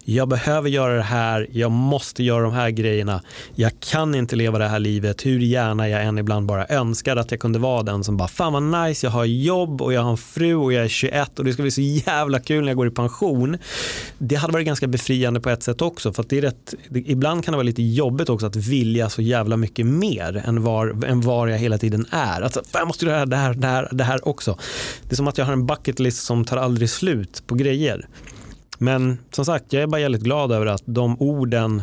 Jag behöver göra det här, jag måste göra de här grejerna. Jag kan inte leva det här livet hur gärna jag än ibland bara önskar att jag kunde vara den som bara fan vad nice, jag har jobb och jag har en fru och jag är 21 och det ska bli så jävla kul när jag går i pension. Det hade varit ganska befriande på ett sätt också för att det är rätt, ibland kan det vara lite jobbigt också att vilja så jävla mycket mycket mer än var, än var jag hela tiden är. Alltså, jag måste göra det här, det, här, det här också. Det är som att jag har en bucket list som tar aldrig slut på grejer. Men som sagt, jag är bara jävligt glad över att de orden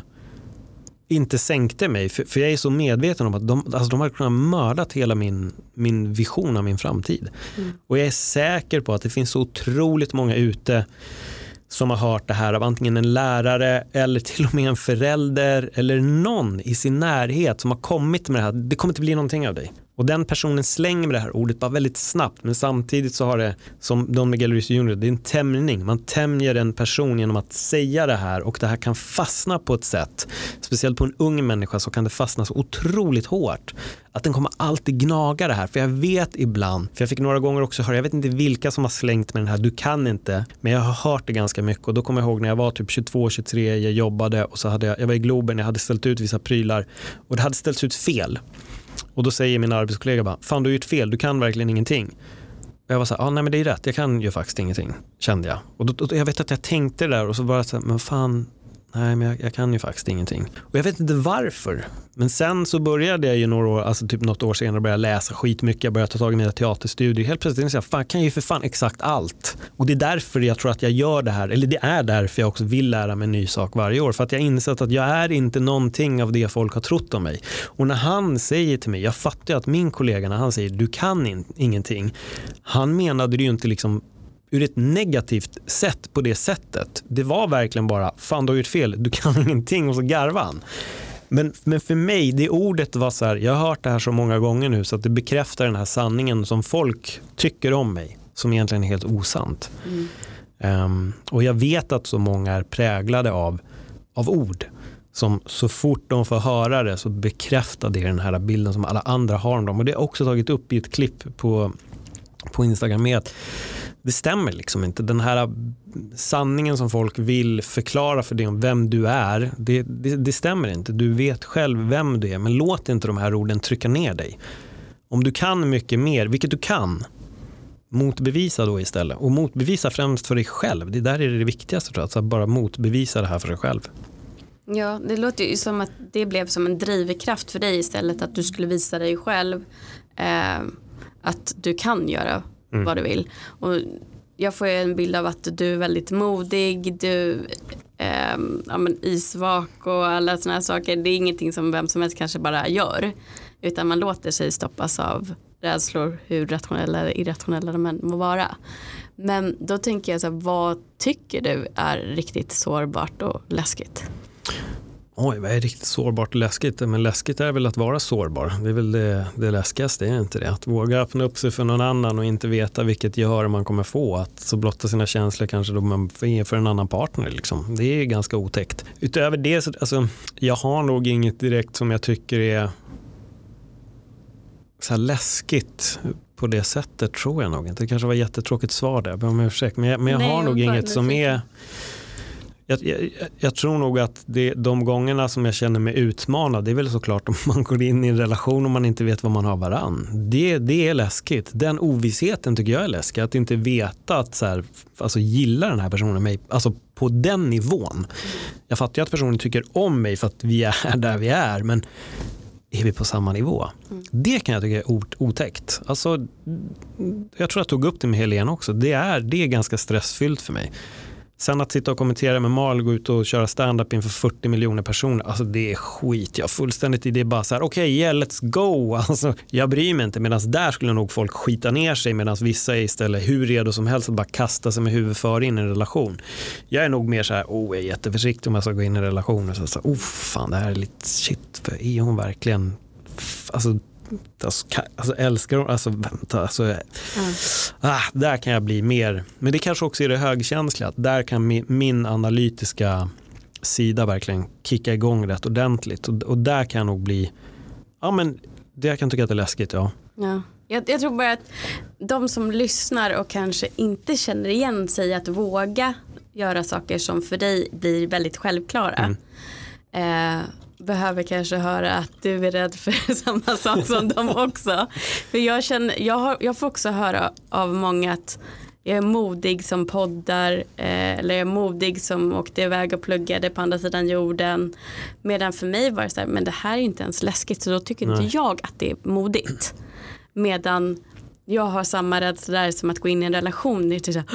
inte sänkte mig. För, för jag är så medveten om att de, alltså de hade kunnat mördat hela min, min vision av min framtid. Mm. Och jag är säker på att det finns så otroligt många ute som har hört det här av antingen en lärare eller till och med en förälder eller någon i sin närhet som har kommit med det här. Det kommer inte bli någonting av dig. Och den personen slänger med det här ordet bara väldigt snabbt men samtidigt så har det som Don Miguel Ruiz Jr. det är en tämjning. Man tämjer en person genom att säga det här och det här kan fastna på ett sätt. Speciellt på en ung människa så kan det fastna så otroligt hårt att den kommer alltid gnaga det här. För jag vet ibland, för jag fick några gånger också höra, jag vet inte vilka som har slängt med den här, du kan inte. Men jag har hört det ganska mycket och då kommer jag ihåg när jag var typ 22-23, jag jobbade och så hade jag, jag var i Globen, jag hade ställt ut vissa prylar och det hade ställts ut fel. Och då säger min arbetskollega bara, fan du har gjort fel, du kan verkligen ingenting. Och jag var så här, ah, nej men det är rätt, jag kan ju faktiskt ingenting, kände jag. Och då, då, jag vet att jag tänkte det där och så bara så här, men fan, nej men jag, jag, kan ju faktiskt ingenting. Och jag vet inte varför. Men sen så började jag ju några år, alltså typ något år senare börja läsa skitmycket, jag började ta tag i mina teaterstudier. Helt plötsligt så jag, fan kan jag ju för fan exakt allt. Och det är därför jag tror att jag gör det här, eller det är därför jag också vill lära mig en ny sak varje år. För att jag har insett att jag är inte någonting av det folk har trott om mig. Och när han säger till mig, jag fattar ju att min kollega när han säger du kan in, ingenting, han menade det ju inte liksom ur ett negativt sätt på det sättet. Det var verkligen bara, fan du har gjort fel, du kan ingenting och så garvade han. Men, men för mig, det ordet var så här, jag har hört det här så många gånger nu så att det bekräftar den här sanningen som folk tycker om mig, som egentligen är helt osant. Mm. Um, och jag vet att så många är präglade av, av ord som så fort de får höra det så bekräftar det den här bilden som alla andra har om dem. Och det har jag också tagit upp i ett klipp på, på Instagram med att det stämmer liksom inte. Den här sanningen som folk vill förklara för dig om vem du är, det, det, det, stämmer inte. Du vet själv vem du är, men låt inte de här orden trycka ner dig. Om du kan mycket mer, vilket du kan, motbevisa då istället. Och motbevisa främst för dig själv. Det där är det viktigaste tror jag, att bara motbevisa det här för dig själv. Ja, det låter ju som att det blev som en drivkraft för dig istället, att du skulle visa dig själv eh, att du kan göra mm. vad du vill. Och jag får en bild av att du är väldigt modig, du eh, ja, men isvak och alla sådana här saker. Det är ingenting som vem som helst kanske bara gör. Utan man låter sig stoppas av rädslor, hur rationella eller irrationella de än må vara. Men då tänker jag så här, vad tycker du är riktigt sårbart och läskigt? Oj, vad är riktigt sårbart och läskigt? Men läskigt är väl att vara sårbar. Det är väl det, det läskigaste, är inte det? Att våga öppna upp sig för någon annan och inte veta vilket gehör man kommer få. Att så blotta sina känslor kanske då man för en annan partner. Liksom. Det är ganska otäckt. Utöver det, så, alltså, jag har nog inget direkt som jag tycker är så läskigt på det sättet tror jag nog inte. Det kanske var ett jättetråkigt svar där, jag om ursäkt. Men jag, men jag Nej, har nog inget som är jag, jag, jag, tror nog att det, de gångerna som jag känner mig utmanad, det är väl såklart om man går in i en relation och man inte vet vad man har varann. Det, det är läskigt. Den ovissheten tycker jag är läskig. Att inte veta att så här, alltså gillar den här personen mig, alltså på den nivån. Jag fattar ju att personen tycker om mig för att vi är där vi är, men är vi på samma nivå? Mm. Det kan jag tycka är otäckt. Alltså, jag tror jag tog upp det med Helene också. Det är, det är ganska stressfyllt för mig. Sen att sitta och kommentera med Mal, gå ut och köra stand-up inför 40 miljoner personer, alltså det är skit. Jag fullständigt i det bara så här, okej, okay, yeah, let's go. Alltså, jag bryr mig inte, medan där skulle nog folk skita ner sig, medan vissa är istället hur redo som helst att bara kasta sig med huvudet före in i en relation. Jag är nog mer så här, oh, jag är jätteförsiktig om jag ska gå in i relationen, så, så oh, fan, det här är lite shit, för är hon verkligen, alltså alltså, alltså älskar hon, alltså vänta, alltså, mm. ah, där kan jag bli mer, men det kanske också är det högkänsliga, att där kan min, min analytiska sida verkligen kicka igång rätt ordentligt och, och där kan jag nog bli, ja men det jag kan tycka att det är läskigt ja. ja. Jag, jag tror bara att de som lyssnar och kanske inte känner igen sig att våga göra saker som för dig blir väldigt självklara. Mm. Eh, behöver kanske höra att du är rädd för samma sak som dem också. För jag, känner, jag, har, jag får också höra av många att jag är modig som poddar eh, eller jag är modig som åkte iväg och pluggade på andra sidan jorden. Medan för mig var det så här, men det här är inte ens läskigt så då tycker Nej. inte jag att det är modigt. Medan jag har samma rädsla där som att gå in i en relation. Det, är så här,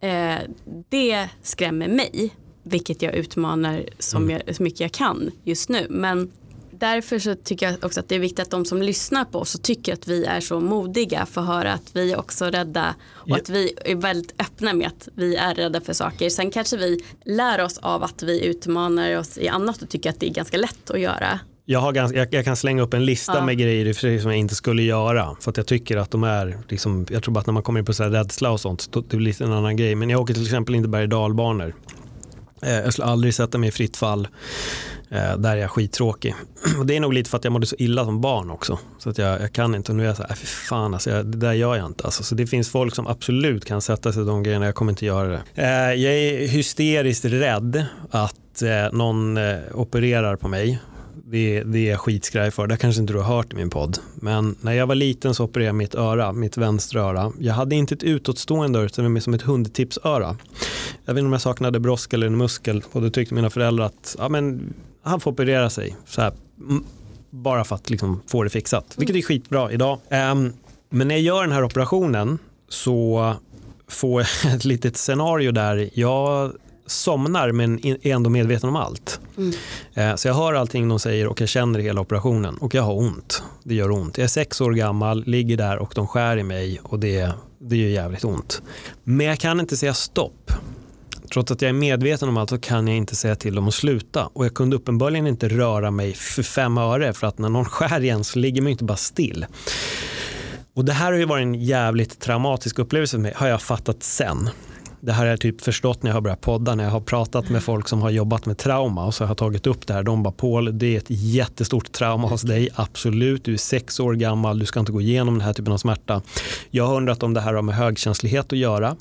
eh, det skrämmer mig vilket jag utmanar som mm. jag, så mycket jag kan just nu. Men därför så tycker jag också att det är viktigt att de som lyssnar på oss och tycker att vi är så modiga får höra att vi är också rädda och ja. att vi är väldigt öppna med att vi är rädda för saker. Sen kanske vi lär oss av att vi utmanar oss i annat och tycker att det är ganska lätt att göra. Jag, har ganska, jag, jag kan slänga upp en lista ja. med grejer som jag inte skulle göra. För att jag tycker att de är, liksom, jag tror bara att när man kommer in på så här rädsla och sånt, det blir lite en annan grej. Men jag åker till exempel inte berg och dalbanor. Eh, jag skulle aldrig sätta mig i fritt fall. Eh, där är jag skittråkig. Och det är nog lite för att jag mådde så illa som barn också. Så att jag, jag kan inte. Och nu är jag så här, äh, fy fan, alltså, jag, det där gör jag inte. Alltså. Så det finns folk som absolut kan sätta sig i de grejerna. Jag kommer inte göra det. Eh, jag är hysteriskt rädd att någon opererar på mig det, det är jag skitskraj för. Det kanske inte du har hört i min podd. Men när jag var liten så opererade jag mitt öra, mitt vänstra öra. Jag hade inte ett utåtstående öra utan som ett hundtipsöra. Jag vet inte om jag saknade brosk eller en muskel och då tyckte mina föräldrar att ja, men, han får operera sig. Så här, bara för att liksom, få det fixat. Vilket är skitbra idag. Um, men när jag gör den här operationen så får jag ett litet scenario där jag somnar men är ändå medveten om allt. Mm. Eh, så jag hör allting de säger och jag känner hela operationen och jag har ont. Det gör ont. Jag är sex år gammal, ligger där och de skär i mig och det, det gör jävligt ont. Men jag kan inte säga stopp. Trots att jag är medveten om allt så kan jag inte säga till dem att sluta. Och jag kunde uppenbarligen inte röra mig för fem öre för att när någon skär igen så ligger man inte bara still. Och det här har ju varit en jävligt traumatisk upplevelse för mig, har jag fattat sen det här har jag typ förstått när jag har börjat podda, när jag har pratat med folk som har jobbat med trauma och så har jag tagit upp det här. De bara, Paul, det är ett jättestort trauma hos dig, absolut. Du är sex år gammal, du ska inte gå igenom den här typen av smärta. Jag har undrat om det här har med högkänslighet att göra.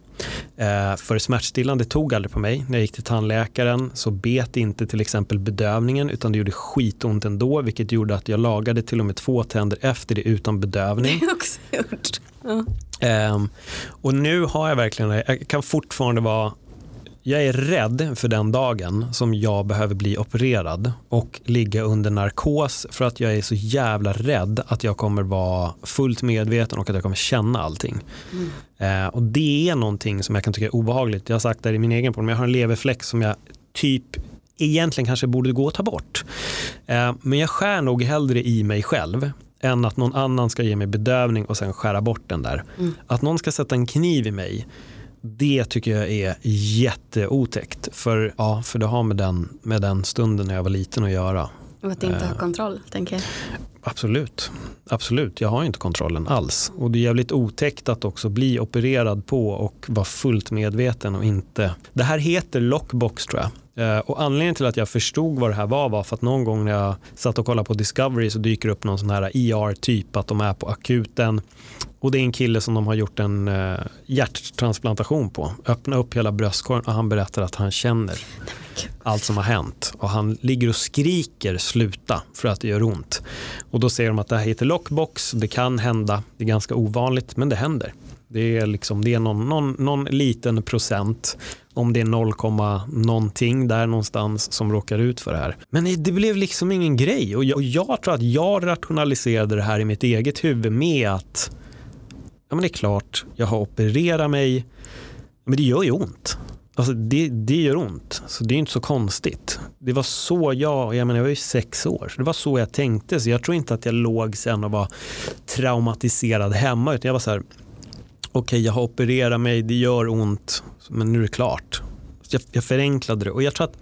Eh, för smärtstillande tog aldrig på mig. När jag gick till tandläkaren så bet inte till exempel bedövningen utan det gjorde skitont ändå vilket gjorde att jag lagade till och med två tänder efter det utan bedövning. Det har också gjort. Um, och nu har jag verkligen, jag kan fortfarande vara jag är rädd för den dagen som jag behöver bli opererad och ligga under narkos för att jag är så jävla rädd att jag kommer vara fullt medveten och att jag kommer känna allting. Mm. Eh, och det är någonting som jag kan tycka är obehagligt. Jag har sagt det i min egen podd, men jag har en leverfläck som jag typ egentligen kanske borde gå att ta bort. Eh, men jag skär nog hellre i mig själv än att någon annan ska ge mig bedövning och sen skära bort den där. Mm. Att någon ska sätta en kniv i mig det tycker jag är jätteotäckt. För, ja, för det har med den, med den stunden när jag var liten att göra. Och att inte ha eh, kontroll, tänker jag. Absolut. Absolut, jag har inte kontrollen alls. Och det är jävligt otäckt att också bli opererad på och vara fullt medveten och inte. Det här heter lockbox tror jag. Eh, och anledningen till att jag förstod vad det här var var för att någon gång när jag satt och kollade på Discovery så dyker upp någon sån här e IR-typ att de är på akuten och det är en kille som de har gjort en eh, hjärttransplantation på. Öppna upp hela bröstkorgen och han berättar att han känner allt som har hänt. Och han ligger och skriker sluta för att det gör ont. Och då säger de att det här heter lockbox, det kan hända, det är ganska ovanligt men det händer. Det är, liksom, det är någon, någon, någon liten procent, om det är 0, någonting där någonstans som råkar ut för det här. Men det blev liksom ingen grej och jag, och jag tror att jag rationaliserade det här i mitt eget huvud med att ja men det är klart, jag har opererat mig, men det gör ju ont. Alltså det, det gör ont, så det är inte så konstigt. Det var så jag, jag menar jag var ju sex år, så det var så jag tänkte. Så jag tror inte att jag låg sen och var traumatiserad hemma, utan jag var så här, okej okay, jag har opererat mig, det gör ont, men nu är det klart. Jag, jag förenklade det och jag tror att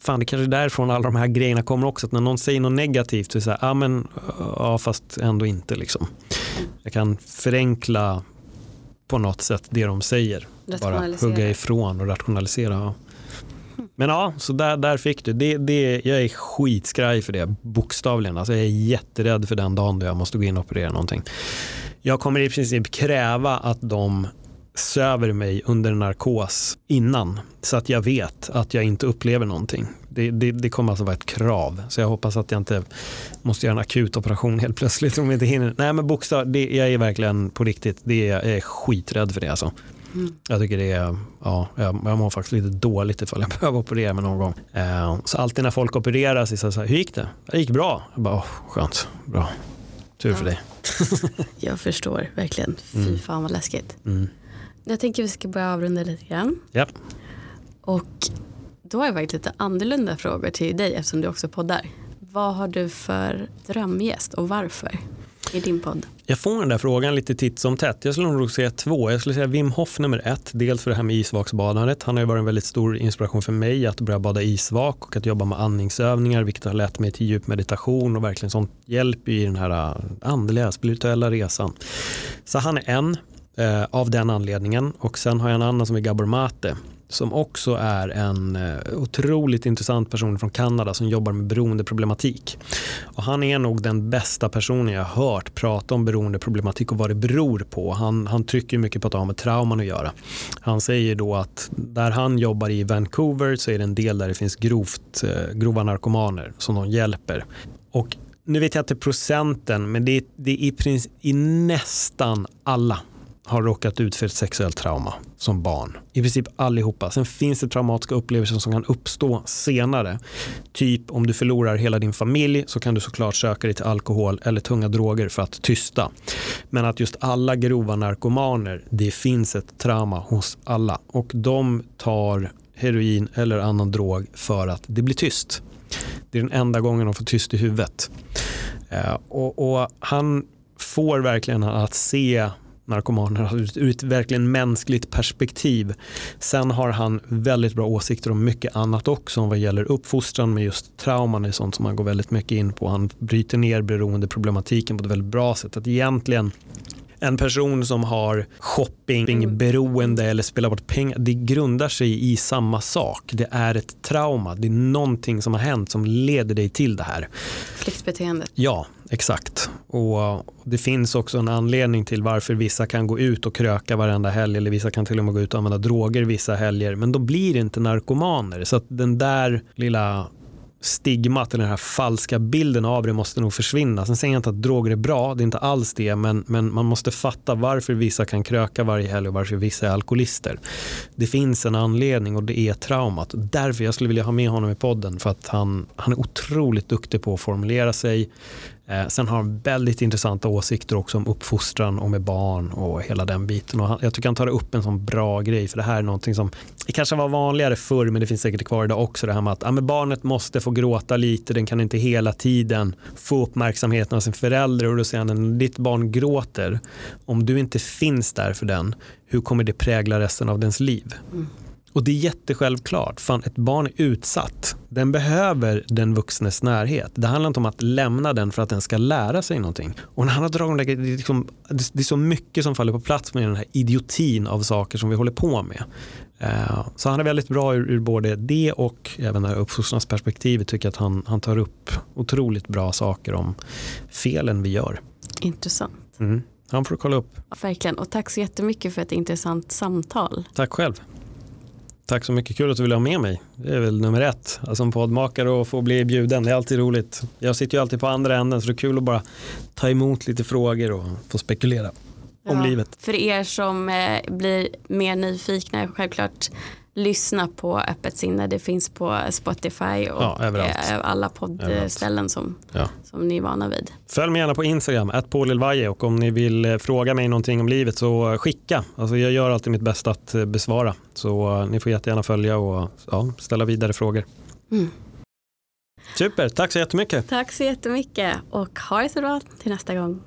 fan det kanske är därifrån alla de här grejerna kommer också. Att när någon säger något negativt så är det så här, ja men ja fast ändå inte liksom. Jag kan förenkla på något sätt det de säger. Bara hugga ifrån och rationalisera. Men ja, så där, där fick du. Det, det, jag är skitskraj för det, bokstavligen. Alltså jag är jätterädd för den dagen då jag måste gå in och operera någonting. Jag kommer i princip kräva att de söver mig under narkos innan så att jag vet att jag inte upplever någonting. Det, det, det, kommer alltså vara ett krav. Så jag hoppas att jag inte måste göra en akut operation helt plötsligt om jag inte hinner. Nej men bokstav, det, jag är verkligen på riktigt, det, jag är skiträdd för det alltså. Mm. Jag tycker det är, ja, jag, jag mår faktiskt lite dåligt ifall jag behöver operera mig någon gång. Eh, så alltid när folk opereras, så så här, hur gick det? Det gick bra. Jag bara, oh, skönt, bra. Tur för dig. jag förstår verkligen. Fy mm. fan vad läskigt. Mm. Jag tänker vi ska börja avrunda lite grann. Ja. Och då har jag faktiskt lite annorlunda frågor till dig eftersom du också poddar. Vad har du för drömgäst och varför i din podd? Jag får den där frågan lite titt som tätt. Jag skulle nog säga två. Jag skulle säga Wim Hof nummer ett. Dels för det här med isvaksbadandet. Han har ju varit en väldigt stor inspiration för mig att börja bada isvak och att jobba med andningsövningar vilket har lett mig till djup meditation och verkligen sånt hjälp i den här äh, andliga, spirituella resan. Så han är en eh, av den anledningen. Och sen har jag en annan som är Gabor Mate som också är en eh, otroligt intressant person från Kanada som jobbar med beroendeproblematik. Och han är nog den bästa personen jag har hört prata om beroendeproblematik och vad det beror på. Han, han trycker mycket på att det har med trauman att göra. Han säger då att där han jobbar i Vancouver så är det en del där det finns grovt, eh, grova narkomaner som de hjälper. Och nu vet jag inte procenten, men det är, det är i, i nästan alla har råkat ut för ett sexuellt trauma som barn. I princip allihopa. Sen finns det traumatiska upplevelser som kan uppstå senare. Typ om du förlorar hela din familj så kan du såklart söka dig till alkohol eller tunga droger för att tysta. Men att just alla grova narkomaner, det finns ett trauma hos alla. Och de tar heroin eller annan drog för att det blir tyst. Det är den enda gången de får tyst i huvudet. Eh, och, och han får verkligen att se narkomaner ur ett verkligen mänskligt perspektiv. Sen har han väldigt bra åsikter om mycket annat också vad gäller uppfostran med just trauman är sånt som han går väldigt mycket in på. Han bryter ner beroendeproblematiken på ett väldigt bra sätt. Att egentligen en person som har shoppingberoende eller spelar bort pengar, det grundar sig i samma sak. Det är ett trauma, det är någonting som har hänt som leder dig till det här. Flyktbeteendet. Ja, exakt. Och det finns också en anledning till varför vissa kan gå ut och kröka varenda helg eller vissa kan till och med gå ut och använda droger vissa helger men de blir inte narkomaner. Så att den där lilla stigmat eller den här falska bilden av det måste nog försvinna. Sen säger jag inte att droger är bra, det är inte alls det, men, men man måste fatta varför vissa kan kröka varje helg och varför vissa är alkoholister. Det finns en anledning och det är traumat. Därför jag skulle vilja ha med honom i podden för att han, han är otroligt duktig på att formulera sig, Eh, sen har han väldigt intressanta åsikter också om uppfostran och med barn och hela den biten. Och han, jag tycker han tar upp en sån bra grej för det här är någonting som det kanske var vanligare förr men det finns säkert kvar idag också. Det här med att ja, barnet måste få gråta lite, den kan inte hela tiden få uppmärksamheten av sin förälder och då säger han när ditt barn gråter, om du inte finns där för den, hur kommer det prägla resten av dens liv? Mm. Och det är jättesjälvklart. Fan, ett barn är utsatt. Den behöver den vuxnes närhet. Det handlar inte om att lämna den för att den ska lära sig någonting. Och när han har dragit det, är liksom, det är så mycket som faller på plats med den här idiotin av saker som vi håller på med. Eh, så han är väldigt bra ur, ur både det och även det här uppfostransperspektivet. Tycker att han, han tar upp otroligt bra saker om felen vi gör. Intressant. Mm. Han får kolla upp. Verkligen, och tack så jättemycket för ett intressant samtal. Tack själv. Tack så mycket, kul att du ville ha med mig. Det är väl nummer ett. Alltså som poddmakare och få bli bjuden, det är alltid roligt. Jag sitter ju alltid på andra änden så det är kul att bara ta emot lite frågor och få spekulera ja, om livet. För er som eh, blir mer nyfikna, självklart lyssna på Öppet sinne. Det finns på Spotify och ja, eh, alla poddställen som, ja. som ni är vana vid. Följ mig gärna på Instagram, @paulilvaje och om ni vill eh, fråga mig någonting om livet så skicka. Alltså jag gör alltid mitt bästa att eh, besvara. Så ni får jättegärna följa och ja, ställa vidare frågor. Mm. Super, tack så jättemycket. Tack så jättemycket och ha det så bra till nästa gång.